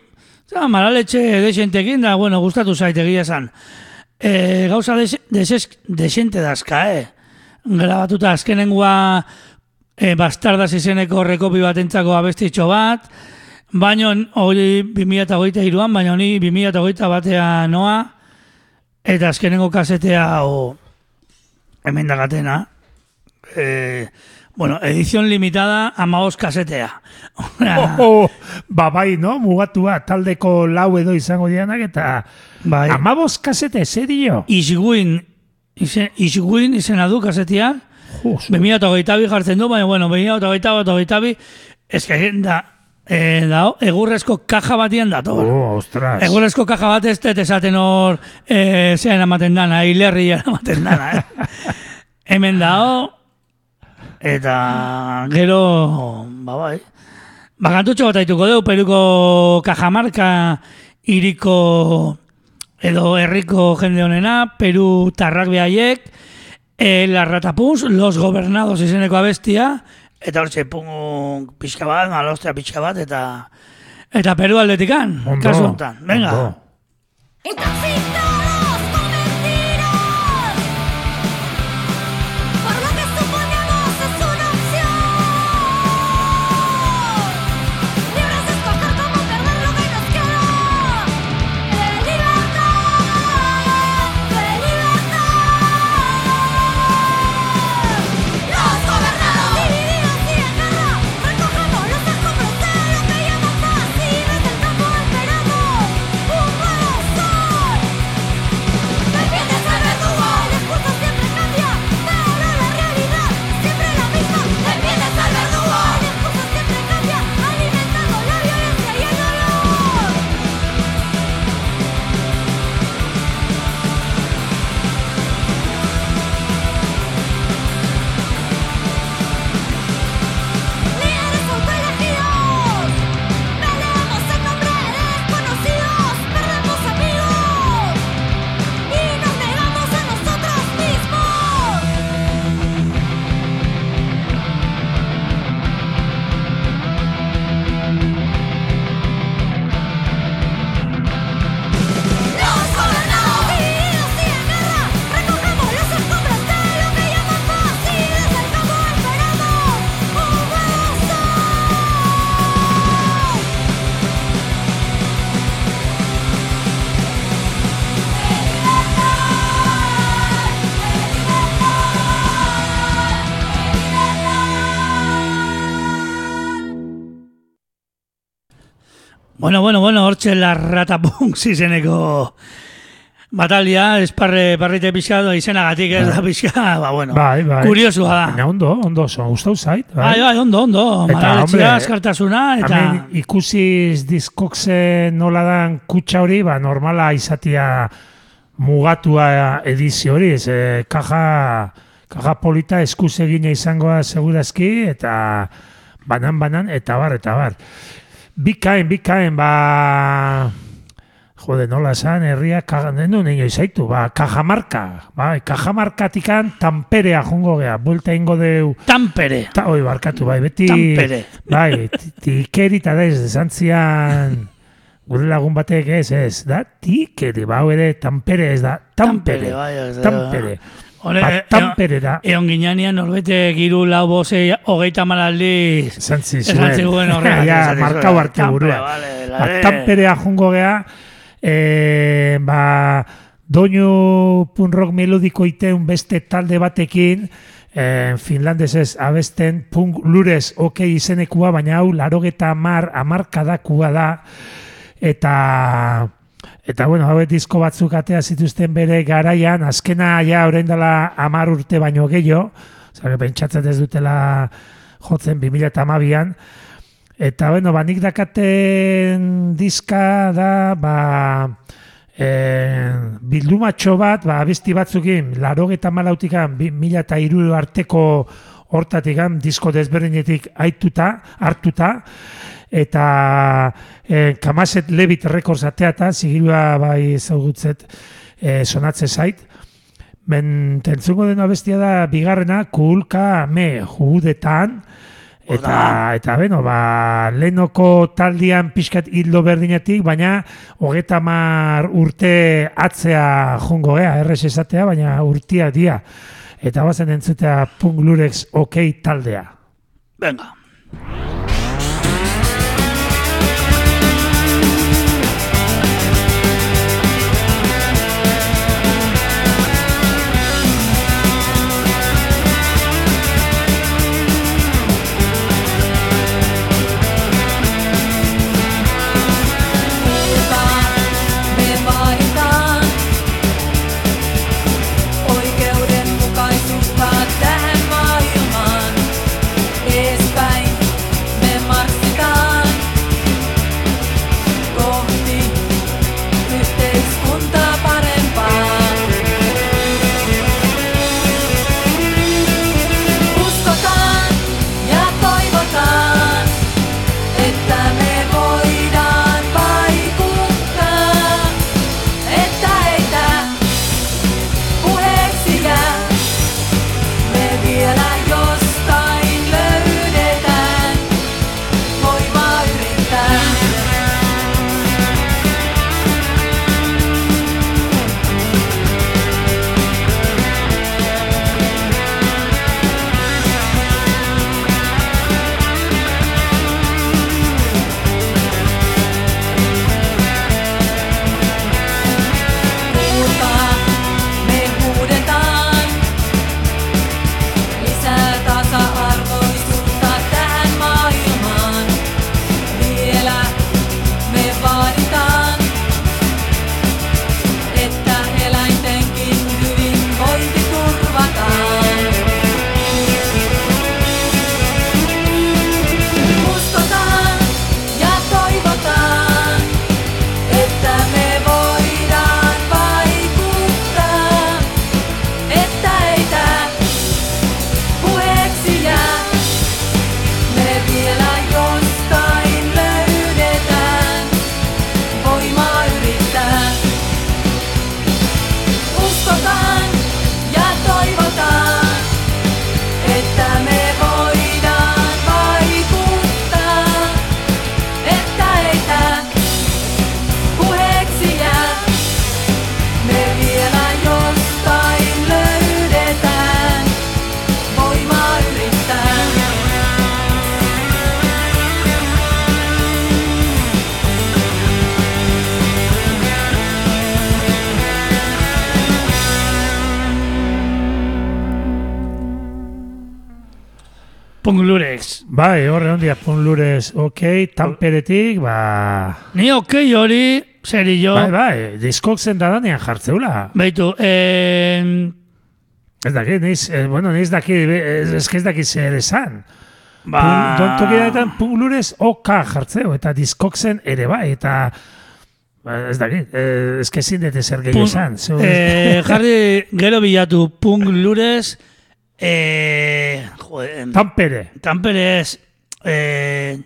Eta, maraletxe desentekin, da, bueno, gustatu zaitegia esan. E, gauza des, deses, desente dazka, eh? Grabatuta azkenengoa e, bastardas izeneko rekopi bat entzako abestitxo bat, baino hori 2008 iruan, baina honi 2008 batean noa, eta azkenengo kasetea o, hemen dagatena, eh, bueno, edición limitada amaos kasetea. Oh, oh, ba, bai, no? Mugatua, taldeko lau edo izango dianak, eta bai. amaboz kasete, ze dio? Isguin, izen, Isguin izena du kasetea, Jos, 2008 bi jartzen du, baina, bueno, 2008 bat hogeita bi, eske, da, e, da, egurrezko kaja batien dator. oh, ostras. Egurrezko kaja bat ez dut esaten hor e, zean ematen dana, hilerri ematen dana. Eh? Hemen dao, eta gero, ba bai, bakantutxo bat aituko dugu, peruko kajamarka iriko edo herriko jende honena, Peru tarrak behaiek, e, la ratapuz, los gobernados izeneko abestia, eta hor punk pixka bat, malostea pixka bat, eta eta Peru aldetikan, kasu honetan. Venga. ondo. Bueno, bueno, bueno, hortxe la ratapunk izeneko batalia, esparre parrite pixka do izenagatik ez da pixka, ba, bueno, Bai, bai. kuriosua da. Baina ondo, ondo, oso, gustau zait. Bai, bai, ondo, ondo, Eta, maraletxia, askartasuna, eta... Hemen ikusiz diskokse nola dan kutsa hori, ba, normala izatia mugatua edizio hori, ez, eh, kaja, kaja polita eskuz egina izangoa segurazki, eta banan-banan, eta bar, eta bar. Bikaen, bikaen, ba... Jode, nola esan, herria, kaga, nenu neino izaitu, ba, kajamarka, bai, kajamarkatikan tanperea jongo gea, buelta ingo deu, Tampere. Ta, oi, barkatu, bai, beti... Tampere. Bai, ti- tikeri eta da ez, desantzian... Gure lagun batek ez, ez, da, tikeri, bau ere, tampere ez da, tampere, bai, ez da. Hore, Ba, e- tampere da, Egon ginean norbete giru lau boze hogeita malaldiz. zantzi zuen. horregatik, ja, markau arte burua. vale, Ba, lare. tamperea jungo gea, e, ba, doinu punk rock melodiko iteun beste talde batekin, e, finlandesez abesten punk lurez oke izenekua, baina hau larogeta amar, amarkadakua da, eta eta bueno, hauek disko batzuk atea zituzten bere garaian, azkena ja orain dela amar urte baino gehiago, zare pentsatzen ez dutela jotzen 2008an, Eta, bueno, ba, nik dakaten diska da, ba, e, bildumatxo bat, ba, abesti batzukin, laro eta malautikan, bi- mila eta iru arteko hortatikan, disko desberdinetik aituta, hartuta, eta e, Kamaset Levit Records ateata, zigilua bai ezagutzet e, sonatze zait, Ben, tentzungo dena bestia da, bigarrena, kulka me judetan, eta, eta beno, ba, lehenoko taldian pixkat hildo berdinetik, baina hogeta mar urte atzea jongo gea, errez esatea, baina urtia dia. Eta bazen entzutea punk lurex okei taldea. Venga. Bai, horre ondia punlures, ok, tamperetik, ba... Ni okei hori, zeri jo. Bai, bai, diskok zendadanean jartzeula. Beitu, eh, Ez dakit, niz, eh, bueno, niz dakit, ez, ez, ez dakit zer esan. ba... Pun, tokidanetan punlures OK jartzeu, eta diskoksen ere bai, eta... ba, Ez dakit, eh, ez que ezin dute zer gehiago Pun- esan. zeu- eh, jarri gero bilatu Punglures, eh, joder, Tampere, Tamperez, eh,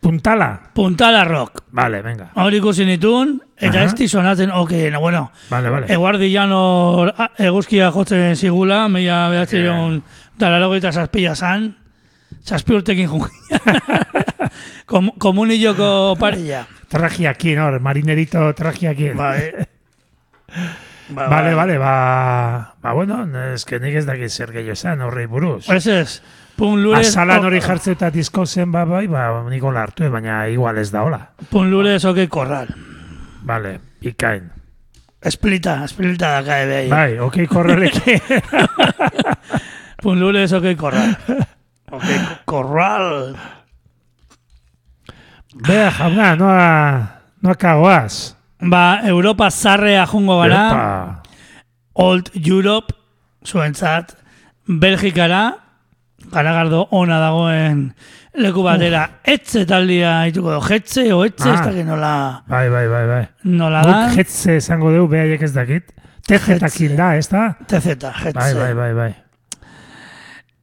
puntala. Puntala Rock. Vale, venga. Hori ikusi nitun, eta Aha. ez sonatzen, okena, bueno, Vale, vale. eguardillano ah, eguzkia jotzen zigula, meia behatzen dalarogeita zazpila zan, zazpi urtekin jun. Kom, komunilloko parilla. Trajiakin, hor, marinerito trajiakin. Bai. Ba, Vale, bai. vale, ba... Ba, bueno, ez que nik ez dakit zer gehiago esan, horrei buruz. Ez ez, pun lurez... Azalan hori jartze eta disko zen, ba, bai, ba, nik hola hartu, eh, baina igual ez da hola. Pun lurez okei korral. Vale, ikain. Esplita, esplita da kae behi. Bai, okei korreleke. Pun lurez okei korral. Okei korral. Bea, jauna, noa, noa kagoaz. Ba, Europa zarrea jungo gara. Epa. Old Europe, zuentzat, Belgikara, garagardo ona dagoen leku batera, etze taldia haituko do, jetze o etze, Ah. ez dakit nola, Bai, bai, bai, bai. nola da, jetze esango dugu, behaiek ez dakit. Tejetakin da, ez da? TZ, jetze. Bai, bai, bai, bai.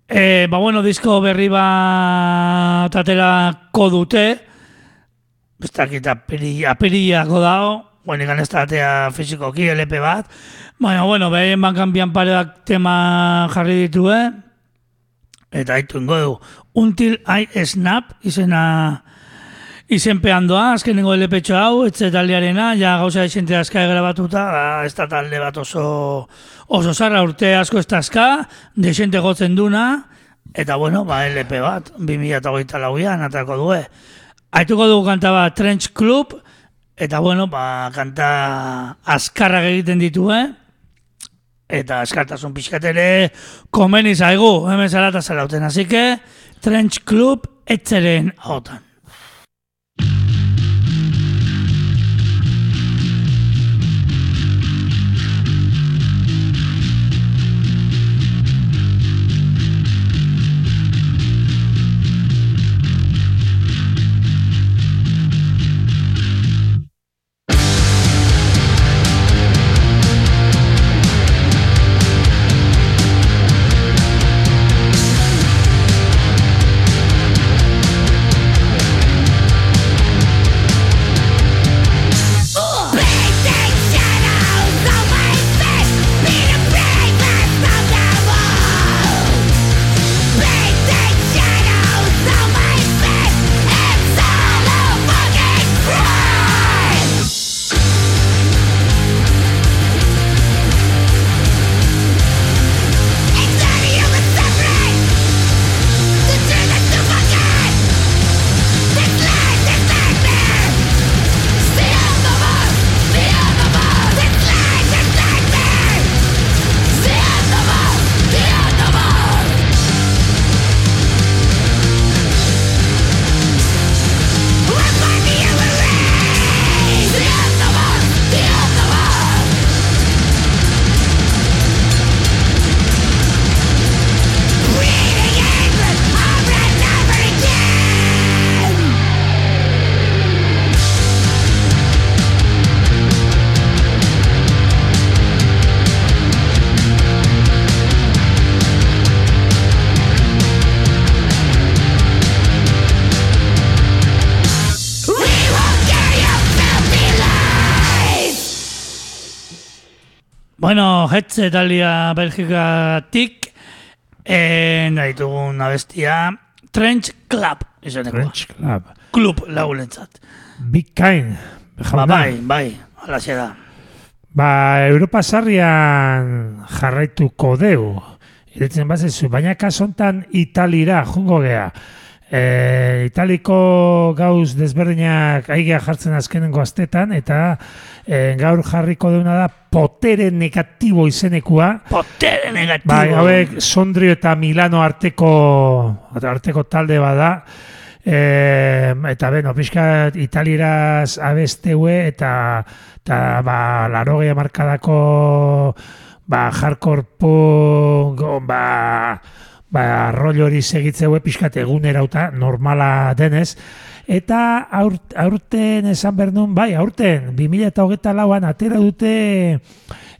E, ba, bueno, disko berri bat aterako dute, ez dakit apiri, apiriako dago, bueno, ikan ez da atea fizikoki LP bat, baina, bueno, behien bankan pareak tema jarri ditue, eta haitu ingo du, Until I Snap izena izenpean doa, azkenengo LP hau, etxe taldearena, ja gauza esente aska grabatuta, ba, ez da talde bat oso, oso zarra urte asko ez da aska, desente gotzen duna, eta bueno, ba, LP bat, 2008 lauian, atako due. Haituko dugu kanta bat Trench Club, eta bueno, ba, kanta azkarrak egiten ditue, eta askartasun pixkat ere komeni zaigu, hemen zara eta zarauten. Que, Trench Club etzeren hautan. Bueno, hetze talia Belgikatik, eh, nahi dugun abestia, Trench Club, izaneko. French Club. Club laulentzat. Bikain. Ba, Jauna. bai, bai, alaxe da. Ba, Europa sarrian jarraituko deu. Iretzen bazezu, baina kasontan Italira jungo gea. E, italiko gauz desberdinak aigia jartzen azkenengo astetan, eta e, gaur jarriko deuna da potere negatibo izenekua. Potere negatibo. Bai, hauek Sondrio eta Milano arteko arteko talde bada. E, eta beno, pixka italieraz abesteue eta eta ba, larogea markadako ba, hardcore punk, ba, ba, rollo hori segitzeue pixkat egunerauta normala denez. Eta aurt, aurten esan behar nun, bai, aurten, 2008 lauan atera dute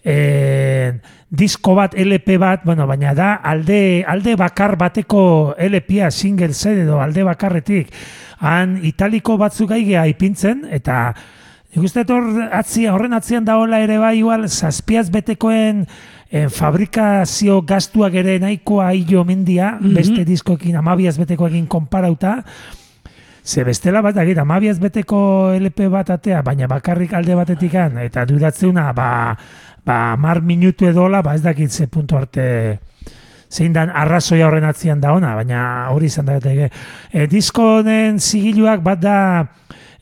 eh, disko bat, LP bat, bueno, baina da alde, alde bakar bateko LP-a, single set edo alde bakarretik. Han italiko batzuk aigea ipintzen, eta nik uste hor atzia, horren atzian daola ere bai, igual, zazpiaz betekoen eh, fabrikazio gastuak ere nahikoa hilo mendia, beste diskoekin, amabiaz betekoekin konparauta, Ze bestela bat, agit, amabiaz beteko LP bat atea, baina bakarrik alde batetikan, eta duratzeuna, ba, ba, mar minutu edola, ba, ez dakit ze puntu arte zein dan arrazoia horren atzian da ona, baina hori izan da. E, e, disko honen zigiluak bat da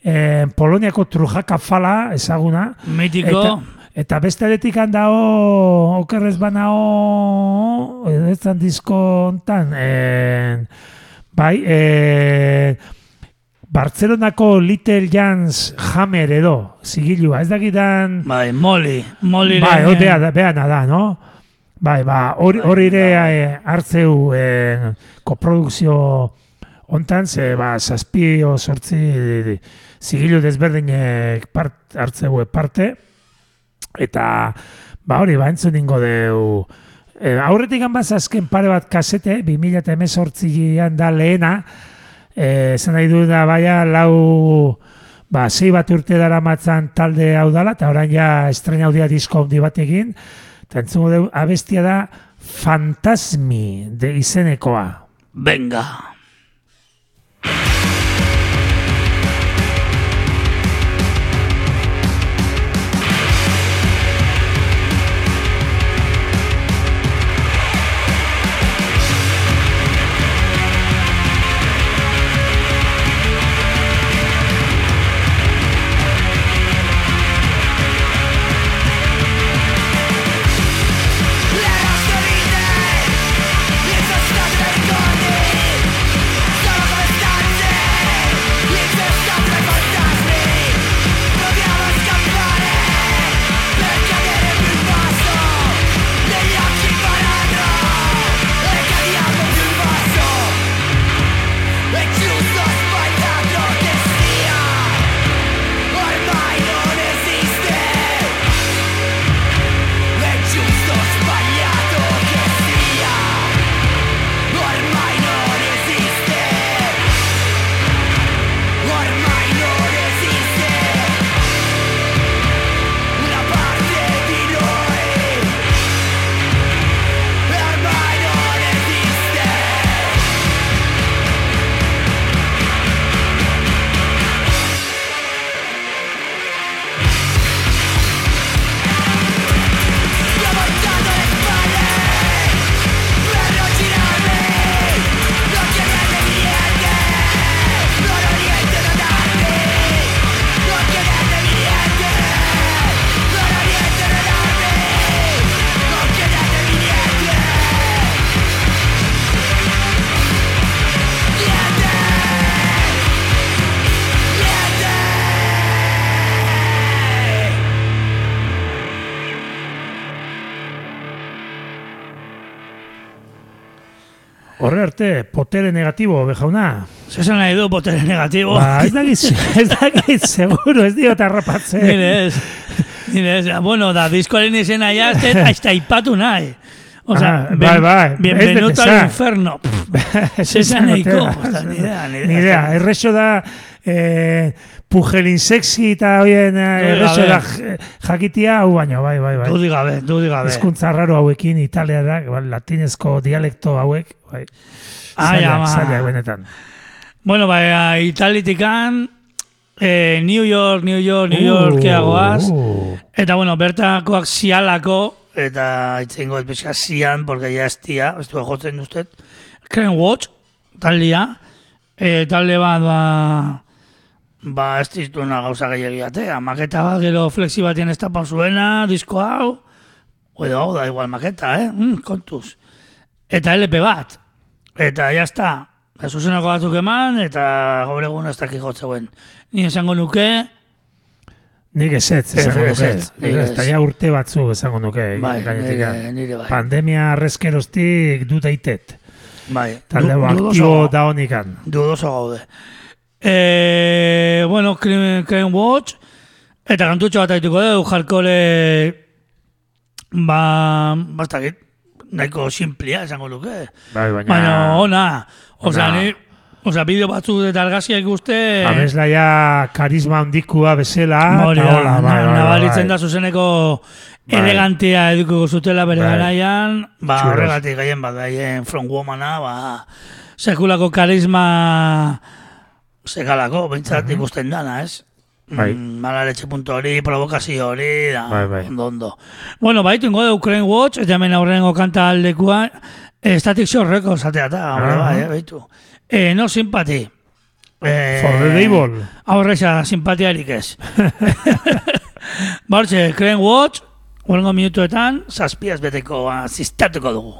e, Poloniako trujaka fala ezaguna. Mitiko. Eta, eta beste aletik handao, okerrez banao, zan disko hontan, e, bai, e, Bartzelonako Little Jans Hammer edo, zigilua, ez dakitan... Bai, Moli. Moli. Bai, hori beha, da- behana da, no? Bai, ba, hori hori ere eh, hartzeu eh, koprodukzio hontan, ze, ba, zazpi o sortzi zigilu desberdinek part, hartzeu parte, eta, ba, hori, ba, entzun ingo deu, e, aurretik ganbaz azken pare bat kasete, 2018an da lehena, eh, esan nahi du da, baia, lau, ba, sei bat urte dara matzan talde hau dala, eta orain ja estrena dia disko handi bat egin, eta entzungo dugu abestia da Fantasmi de izenekoa. Venga. Arte, potere negatibo, bejauna. Zesan nahi du potere negatibo. Ba, ez dakit, ez dakit, seguro, ez diot arrapatzen. Nire ez. Nire ez. Bueno, da, diskoaren izena ja, ez aizta ipatu nahi. O sea, Ah, bai, bai, bienvenuto al inferno. Ez Zesan nahiko. idea, ni idea. Ni idea, errexo da eh, pujelin sexy eta hoien eh, gabe. j- jakitia, hau baino, bai, bai, bai. Dudi gabe, dudi gabe. Hizkuntza raro hauekin, Italia da, ba, latinezko dialekto hauek, bai. Ai, ama. zailak benetan. Bueno, ba, italitikan, eh, New York, New York, New Uh, Yorkeagoaz. uh. Eta, bueno, bertakoak zialako, eta itzengo ez pizka zian, porque ya estia, ez du jotzen duztet, Crane Watch, talia, e, talde bat, ba, ba, ez diztuna gauza gehiagiatea. Maketa bat, gero flexi batien ez tapan zuena, disko hau, edo hau da igual maketa, eh? Mm, kontuz. Eta LP bat. Eta jazta, zuzenako batzuk eman, eta gaur egun ez dakik jotzeuen. Ni esango nuke, Nik ezetz, esango Ez, nuke. ezetz, nik Ez, ez. Eta ja urte batzu esango nuke. bai, nire, nire bai. Pandemia arrezkeroztik du daitet. bai. Talde Du- aktibo da honikan. dudoso gaude. E, bueno, Crime, Crime Watch, eta kantutxo bat aituko dugu, jarkole, ba, bastakit, nahiko simplia esango luke. Bai, baina... Baina, ona, Ona. ni, osea, bideo batzuk eta argazia ikuste, Abeslaia karisma handikua bezala. eta da, hola, na- bai, bai, nabaritzen bai. da zuzeneko Bai. elegantea eduko zutela bere Bai. garaian, ba, horregatik gaien bat, gaien From Womana, ba, sekulako karisma sekalako, bintzat ikusten dana, ez? Bai. Mm, Malaretxe puntu hori, provokazio hori, da, Bai, bai. ondo, ondo. Bueno, baitu ingo de Ukraine Watch, eta hemen aurrengo kanta aldekua, eh, Static Shock Records atea eta, hombre, Aha. bai, eh, baitu. Eh, no simpati. Eh, For the Devil. Aurreza, simpatiarik ez. Bartxe, Crane Watch, horrengo minutuetan, zazpiaz beteko asistatuko dugu.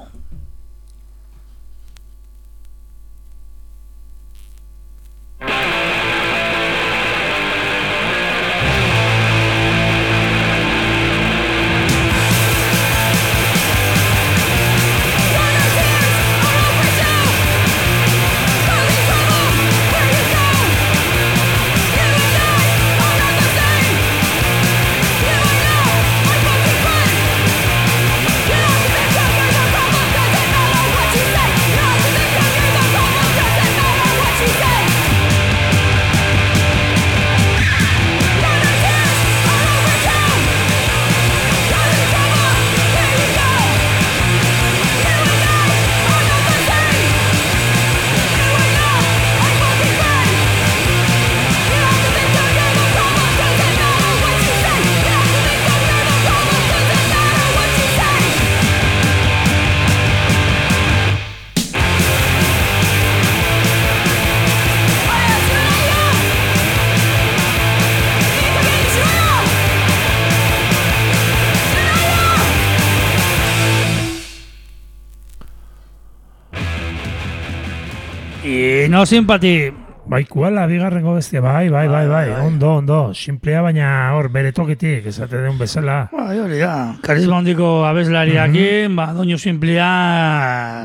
No simpati, Bai, kuala, bigarrengo bestia, bai, bai, bai, bai, bai. ondo, ondo, simplea baina hor, bere tokitik, esate den bezala. bai, hori da, karisma hondiko abeslariakin, ba, doinu simplia,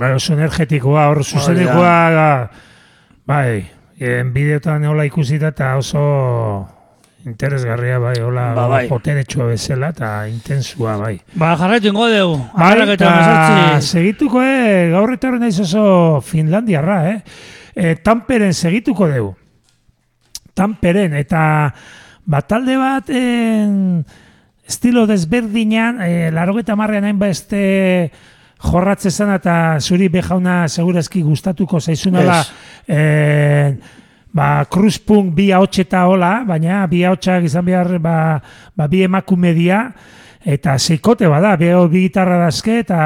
Bai, oso energetikoa, hor, zuzenekoa, bai, en bideotan hola ikusita eta oso interesgarria, bai, hola, Ba, bai. poteretsua bezala eta intensua, bai. ba, jarraitu ingo dugu, Bai, amarrak eta segituko, eh, gaur etorri naiz oso Finlandiarra, eh? E, Tamperen segituko dugu. Tamperen, eta batalde bat en, estilo desberdinan, e, laro eta marrean hain beste jorratze zan eta zuri bejauna segurazki gustatuko zaizuna da Ez. e, ba, kruzpunk bi ahots eta hola, baina bi ahotsak izan behar ba, ba, bi emakume dia, eta seikote bada, beho bi gitarra dazke eta,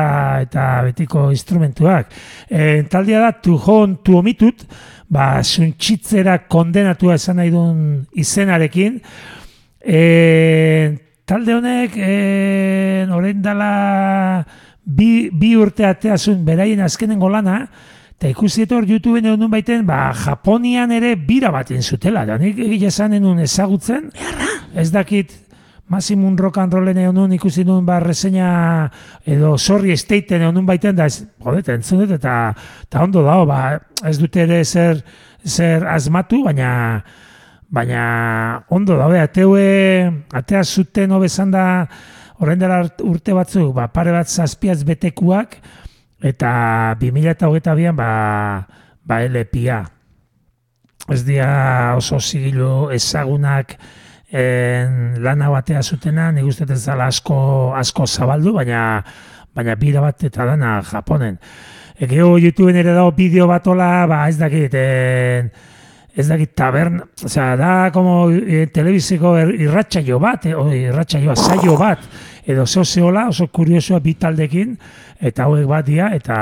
eta betiko instrumentuak. E, taldea da, tu jon, tu omitut, ba, zuntxitzera kondenatua esan nahi duen izenarekin, e, talde honek e, orain dala bi, bi urte ateazun beraien azkenengo lana, eta ikusi dut hor YouTubeen egon baiten, ba, Japonian ere bira baten zutela. Da nik egia esan enun ezagutzen, ez dakit Maximum Rock and Rollen egon ikusi nun ba reseña edo Sorry Staten egon baiten da ez, jodet, entzun dut eta, eta ondo dago, ba, ez dute ere zer, zer asmatu, baina baina ondo daude, ateue, atea zuten hobezan da horren dela urte batzuk, ba, pare bat zazpiaz betekuak, eta 2008an ba, ba LPA. Ez dira oso zigilu ezagunak en, lana batea zutena, nik uste ez dela asko, asko zabaldu, baina baina bira bat eta dana Japonen. E, gero YouTubeen ere dago bideo bat hola, ba ez dakit, en, ez dakit taberna, osea, da como e, telebiziko er, irratsaio bat, e, o, irratsaioa saio bat, edo zeo zehola, oso kuriosoa bi taldekin, eta hauek bat dira, eta,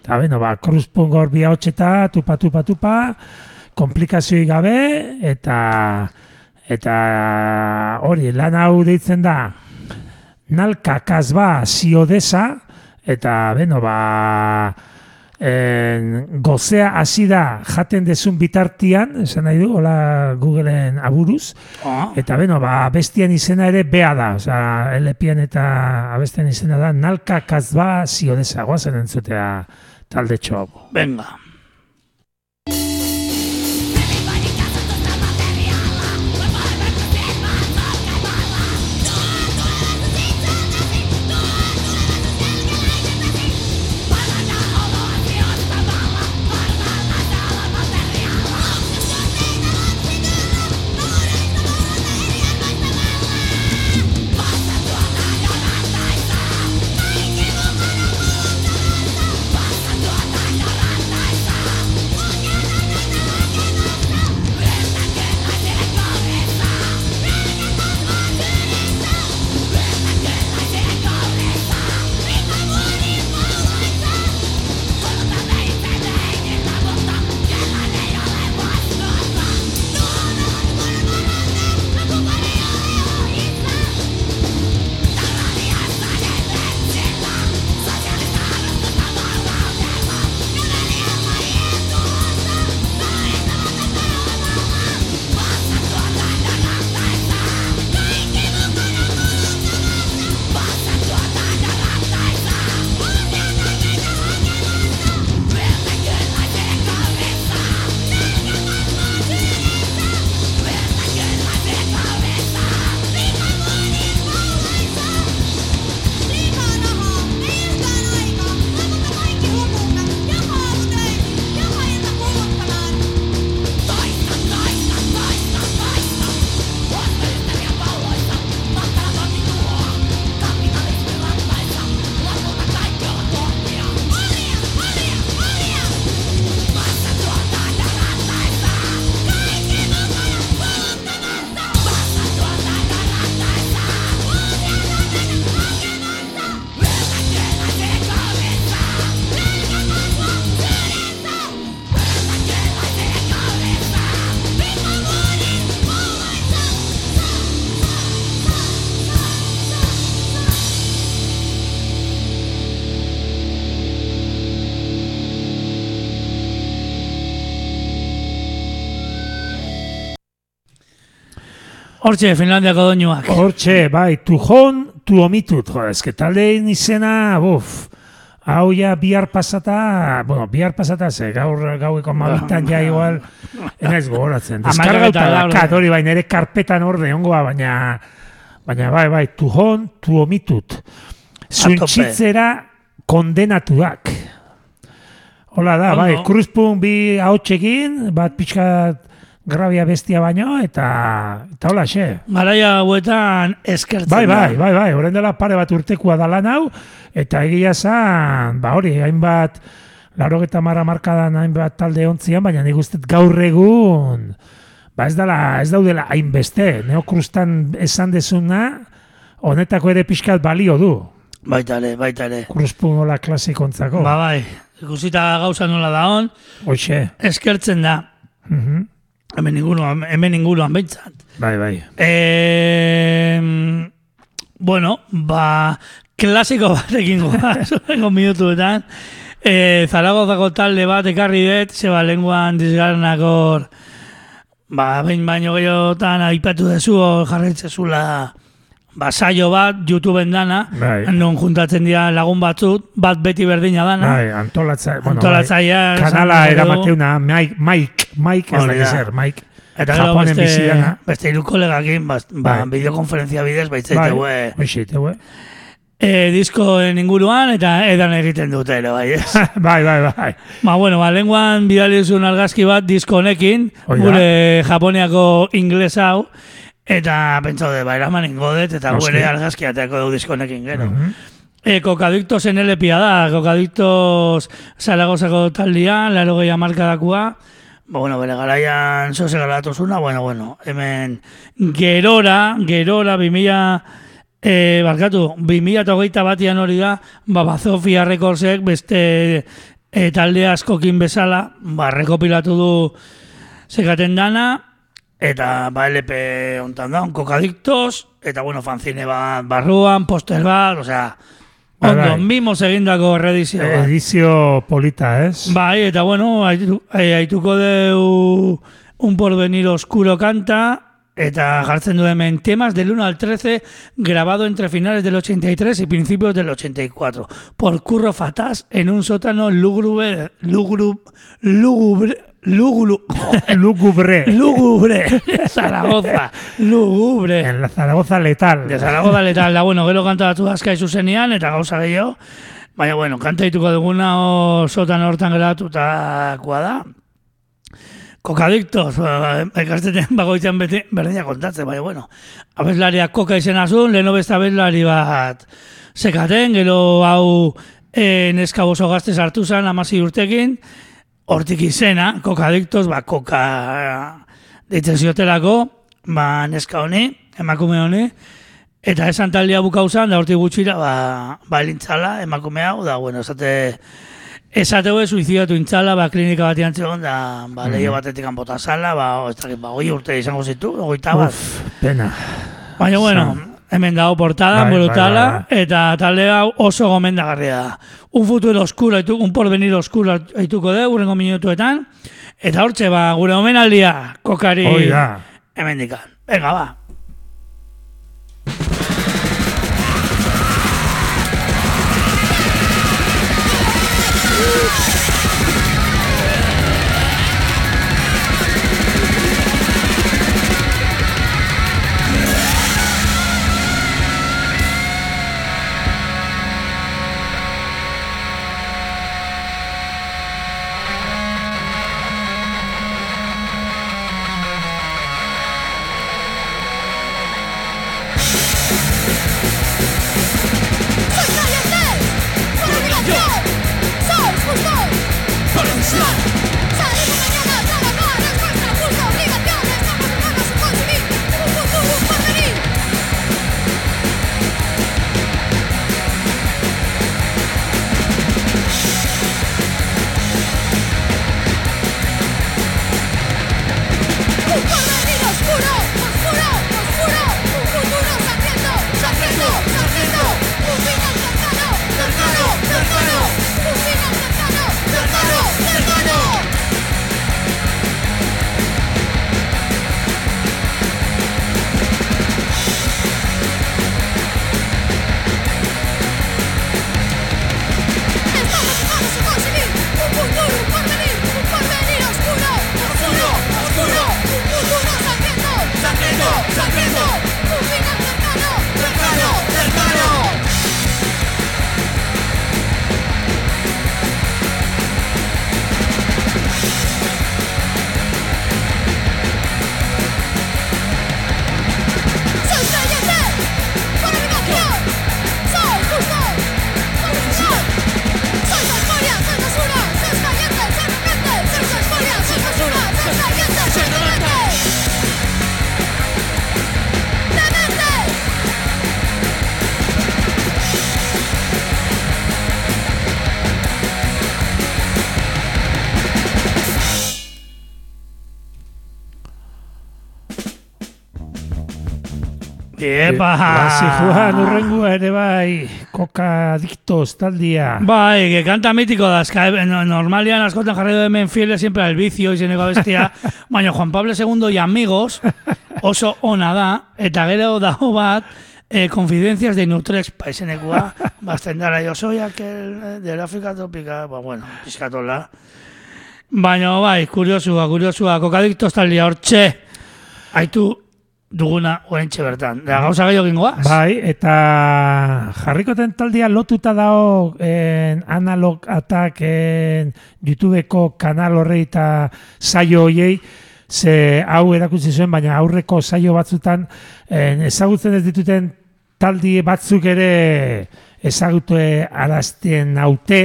eta beno, ba, kruzpun gor bi hotxeta, tupa, tupa, tupa, komplikazioik gabe, eta eta hori, lan hau deitzen da, nalka kasba ziodesa, eta, beno, ba, en, gozea hasi da jaten dezun bitartian, esan nahi du, hola Googleen aburuz, Ah. eta beno, ba, abestian izena ere bea da, oza, LPan eta abestian izena da, nalka kasba ziodesa, guazen entzutea talde txo. Venga. Hortxe, Finlandiako doinuak. Hortxe, bai, tujon, tu omitut, jo, eske taldein izena, buf, hau ja bihar pasata, bueno, bihar pasata ze, gaur gaueko mabitan ja igual, enaiz gogoratzen. Deskargauta eta da, lau, kat, hori bai, nire karpetan orde ongoa, baina, baina bai, bai, tujon, tu omitut. Zuntxitzera kondenatuak. Hola da, bai, kruzpun bi hautsekin, bat pixkat grabia bestia baino, eta, eta hola, xe. Garaia hauetan eskertzen Bai, da. bai, bai, bai, orain dela pare bat urtekoa da lan hau, eta egia zan, ba hori, hainbat, laro eta marra markadan hainbat talde ontzian, baina nik uste gaur egun, ba ez, dala, ez daudela hainbeste, neokrustan esan dezuna, honetako ere pixkat balio du, Baita ere, baita ere. kruspun hola klasikontzako. Ba, bai. Ikusita gauza nola da hon, Hoxe, eskertzen da. mhm, Hemen inguruan, hemen inguruan behintzat. bai, bai. E, bueno, ba, klasiko batekin goaz, horrengo minutuetan. E, Zaragozako talde bat ekarri dut, zeba lenguan dizgarnakor, ba, behin baino gehiotan aipatu dezu, hor jarraitzezula, ba, saio bat, YouTubeen dana, Bai. non juntatzen dira lagun batzut, bat beti berdina dana. Bai, antolatza, bueno, Antolatzailea, bai, kanala eramateuna, Mike, Mike, Mike, ez da zer, Mike. Eta gero beste, beste hiru kolegakin, ba, ba, Bai. bideokonferentzia bidez, baitzaite, Bai, bai. hoxe, teue. e, diskoen inguruan eta edan egiten dute ere, bai, ez? bai, bai, bai. ba, bueno, ba, lenguan bidali zuen argazki bat disko honekin, gure Japoniako ingles hau, eta pentsau de, ba, eraman ingodet, eta Noski. gure argazki ateako du disko honekin gero. Mhm. E, kokadiktos en LPA da, kokadiktos Zaragozako taldia, laro gehi amarkadakua, ba, bueno, bere garaian zoze garatuzuna, bueno, bueno, hemen gerora, gerora, 2000, e, barkatu, 2008 batian hori da, ba, Bazofia Recordsek beste e, talde askokin bezala, ba, rekopilatu du Zekaten dana, eta ba LP ontan da, kokadiktos, eta bueno, fanzine bat barruan, poster bat, osea, Bai, ondo, bai. mimos egindako redizio bat. Edizio polita, ez? Bai, eta bueno, eh, aituko deu un porvenir oscuro canta, eta jartzen du hemen temas del 1 al 13 grabado entre finales del 83 y principios del 84 por Curro Fatás en un sótano lúgubre lúgubre lúgubre lúgubre Lúgubre. lúgubre Zaragoza lúgubre En la Zaragoza letal. de Zaragoza letal da bueno gero kanta batzu azka zuzenean eta gauza gehiago baina bueno kanta dituko duguna o sotano hortan geratutakoa da Kokadiktos, ba, ikasteten bagoitzen beti berdina kontatzen, baina bueno. Abeslaria koka izena zuen, leheno beste abeslari bat sekaten, gero hau e, neska gazte sartu zen, amasi urtekin, hortik izena, kokadiktos, ba, koka deitzen ziotelako, ba, neska honi, emakume honi, eta esan taldea bukau zen, da hortik gutxira, ba, ba elintzala, emakume hau, da, bueno, esate, esateu ez suizidatu intzala, ba, klinika batian zegoen, da, ba, leio batetik bota zala, ba, ez dakit, ba, hoi urte izango zitu, hogeita bat. Uf, pena. Baina, bueno, hemen dago portada, Bai, brutala, bai, eta talde hau oso gomendagarria da. Un futuro oscuro, haitu, un porvenir oscuro haituko de, urrengo minutuetan, eta hortxe, ba, gure omenaldia, kokari, Hoi da. hemen dikan. Venga, ba. Epa! Urrengua ere bai, koka diktos taldia. Bai, que kanta mitiko da, eska, eh, no- normalian askotan jarri du hemen fieles siempre al vicio izeneko bestia, baina Juan Pablo II y amigos oso ona da, eta gero dago bat, eh, confidencias de Nutrex paizenekoa, bazten dara, yo soy aquel eh, del África tropical, ba, bueno, pizkatola. Baina, bai, kuriosua, kuriosua, kokadiktos taldia hortxe, haitu duguna oraintxe bertan. Da, gauza gehiago gingoaz? Bai, eta jarrikoten taldia lotuta dago en analog attack en YouTubeko kanal horrei eta saio hoiei, ze hau erakutsi zuen, baina aurreko saio batzutan en, ezagutzen ez dituten taldi batzuk ere ezagutu arazten haute,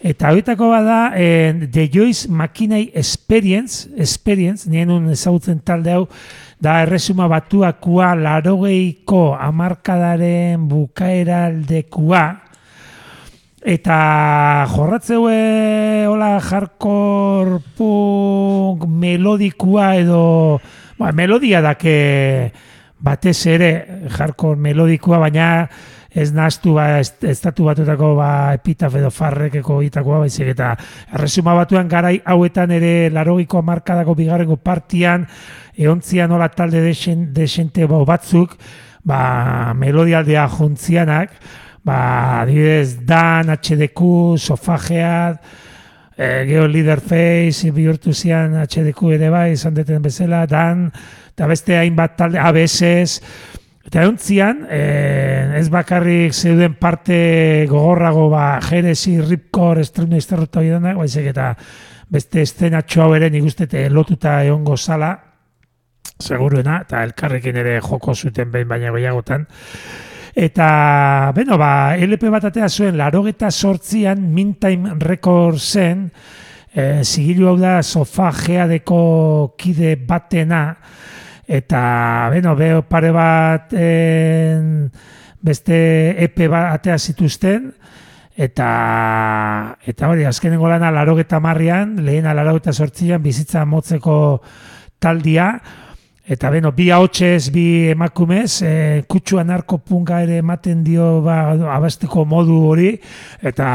Eta horietako bada en, The Joyce Makinei Experience, Experience, nien un ezagutzen talde hau, da erresuma batuakua larogeiko amarkadaren bukaera aldekua, eta jorratzeue hola hardcore punk melodikua edo ba, melodia dake batez ere hardcore melodikua baina ez naztu ba, est- estatu batutako ba, epitaf edo farrekeko itakoa baizik eta erresuma batuan garai hauetan ere larogiko markadako bigarrengo partian eontzian nola talde desen, desente batzuk ba, melodialdea juntzianak ba, adibidez Dan, HDQ, Sofageat, e, Geo Leaderface, bihurtu zian HDQ ere bai, izan deten bezala, Dan, eta beste hainbat talde, ABS, eta egontzian, e, ez bakarrik zeuden parte gogorrago, ba, Jerezi, Estruna, Izterrota hori denak, baizik eta beste estenatxo hau ere nik lotuta egongo zala, seguruena, eta elkarrekin ere joko zuten behin baina gehiagotan. Eta, beno, ba, LP bat atea zuen, larogeta sortzian, Mintime Recordsen, e, zigilu hau da, sofageadeko kide batena, eta, beno, beho pare bat en, beste EP bat atea zituzten, eta eta hori, azkenengo lana larogeta marrian, lehena larogeta sortzian, bizitza motzeko taldia, Eta beno, bi ahotsez, bi emakumez, e, kutsu anarkopunga ere ematen dio ba, abasteko modu hori, eta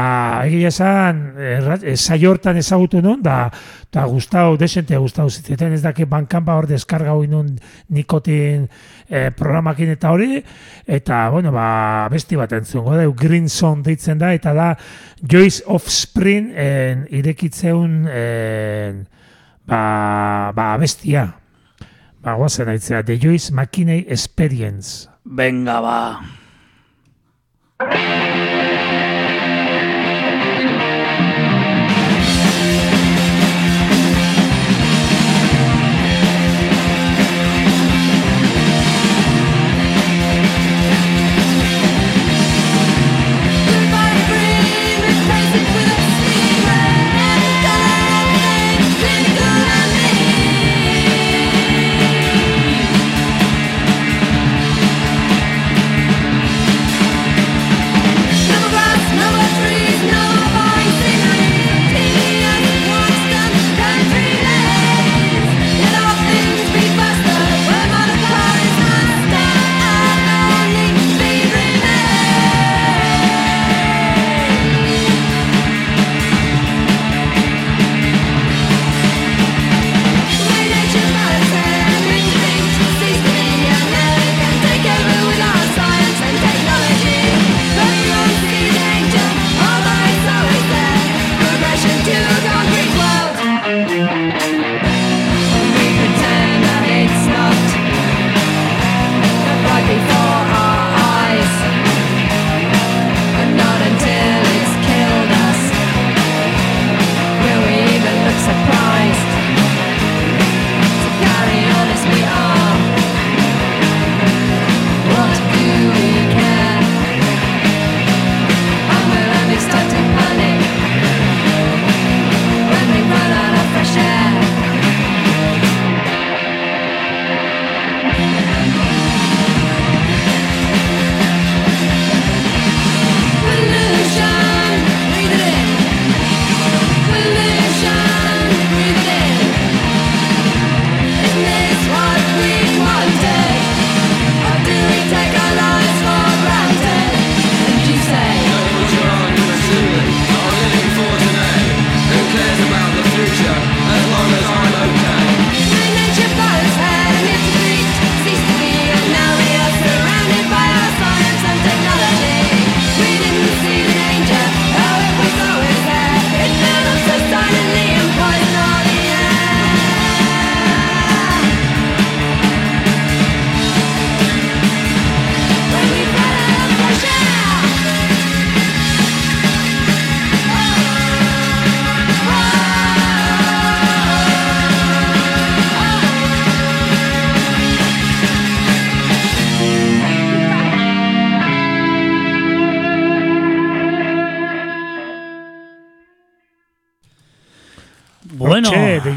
egia esan, e, saio hortan ezagutu nun, da, da gustau, desente gustau zitzeten, ez daki bankan ba hor deskarga hori nun nikotin e, programakin eta hori, eta, bueno, ba, besti bat entzungo da, Green Zone deitzen da, eta da Joyce of Spring en, irekitzeun en, ba, ba, bestia. Ba, guazen aitzea, The Joyce McKinney Experience. Venga, ba.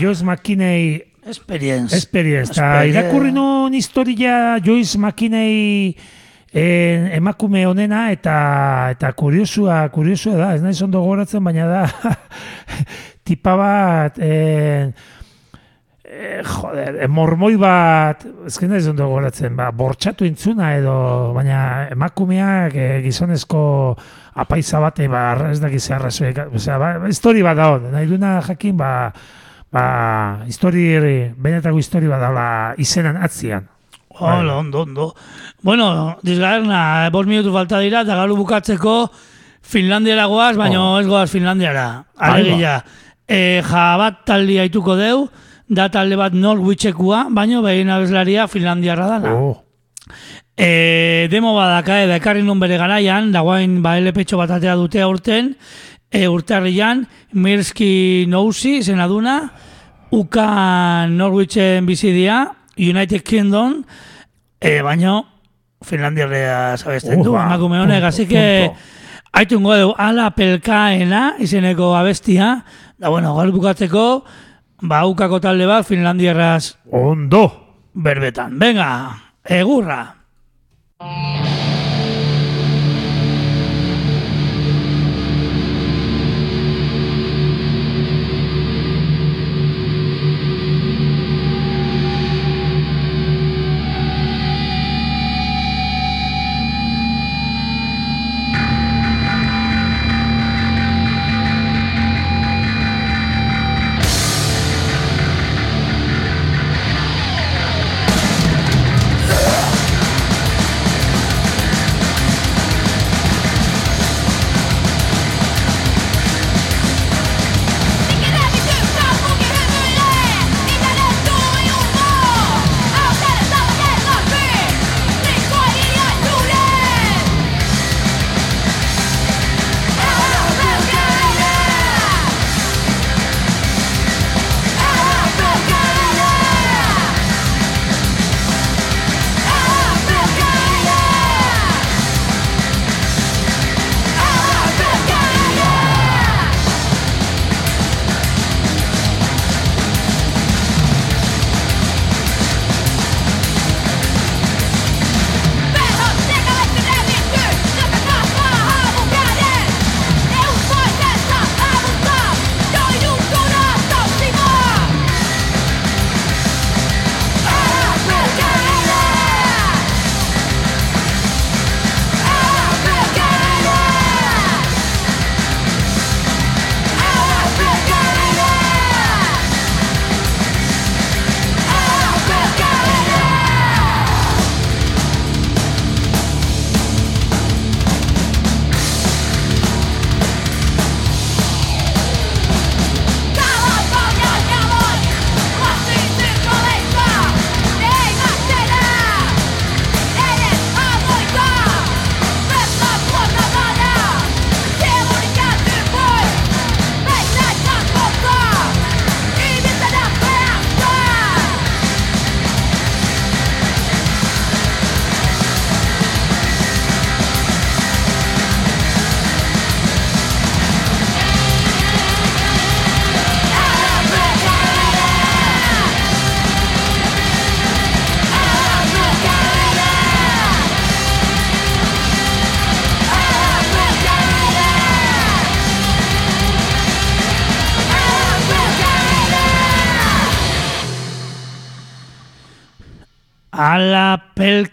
Joyce McKinney. Experience. Experience. Eta irakurri nun historia Joyce McKinney en, emakume honena eta eta kuriosua, kuriosua da, ez naiz ondo gogoratzen, baina da tipa bat en, eh, joder, eh, mormoi bat, ez que naiz ondo gogoratzen, ba, bortxatu intzuna edo, baina emakumeak eh, gizonezko apaisa bate, ba, ez dakiz arrazoek, ba, histori bat da hon, nahi duna jakin, ba, ba, histori, benetako histori bat da, izenan atzian. Hola, ondo, ondo. Bueno, dizgarna, bos minutu falta dira, eta galu bukatzeko Finlandiara goaz, baina Oh. ez goaz Finlandiara. Alegia, e, jabat taldi haituko deu, da talde bat Norwichekua, baina behin abeslaria Finlandiarra dana. Oh. E, demo badaka, eta ekarri nun bere garaian, dagoain ba LP bat atea dute aurten, e, urtarrian, Mirski Nousi, zena duna, Uka Norwichen bizidia, United Kingdom, e, baina Finlandiarrea sabesten du, emakume honek, así que haitungo dugu, ala pelkaena izeneko abestia, da bueno, gaur bukatzeko, ba ukako talde bat Finlandiarraz Ondo! berbetan. Venga, egurra!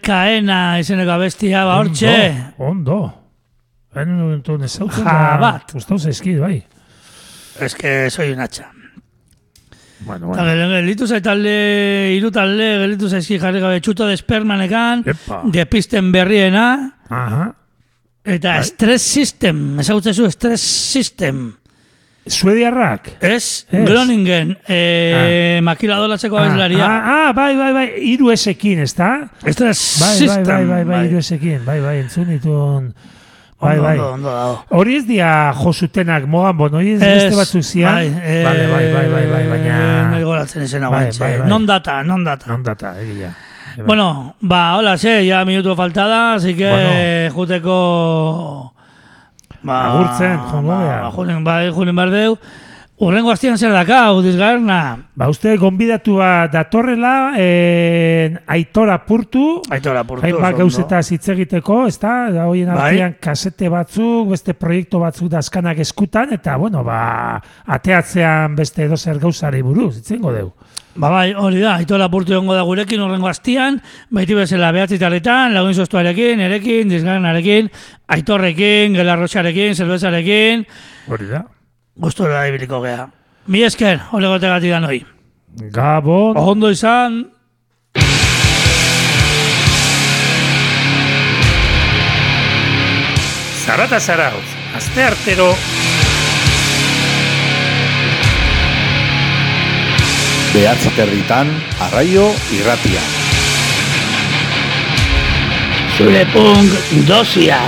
Pelkaena izeneko abestia, ba, hortxe. Ondo. Ondo. Entu nezautzen. Jabat. Gustau zaizkid, bai. Es que soy un hacha. Bueno, bueno. gel- gelitu talde, hiru talde, gelitu zaizki jarri gabe txuto de espermanekan, Epa. de pisten berriena, Aha. eta stress system, ezagutzezu stress system. Suediarrak. Ez, Ez. Groningen, eh, makiladolatzeko abeslaria. Ah, ah, bai, bai, bai, iru esekin, ez da? Stress Bai, bai, system. bai, bai, bai, iru esekin, bai, bai, entzun ditun. Bai, bai. Hori ez dia josutenak mogan, bon, hori ez beste batzuk zian. Bai, eh, Vale, bai, bai, bai, bai, baina... Nahi goratzen izena Bai, bai, bai. Non data, non data. Non data, egia. Bueno, ba, hola, ze, ya minutu faltada, así que Bueno. juteko... Ba, Agurtzen, joango ba, ba, junen, bai, junen behar deu. Urrengo astian zer daka, udizgarna. Ba, uste gonbidatua datorrela, eh, aitora purtu, Aitora purtu. hainbat oso gauzeta hitz egiteko, ez da? Da, Hoien Bai. artean kasete batzuk, beste proiektu batzuk dazkanak eskutan, eta, bueno, ba, ateatzean beste edozer gauzari buruz, itzengo deu. Ba bai, hori da, aitora purtu egongo da gurekin urrengo astian, baiti bezala behatzitaletan, lagun zoztuarekin, erekin, dizgarnarekin, aitorrekin, gelarroxarekin, zerbezarekin, Hori da. gustora ibiliko gea. Mi esker, olegotegatik da noi. Gabon. Ondo izan, Zarata zarautz, azte artero Behatzi territan, arraio irratia. zure punk dosia.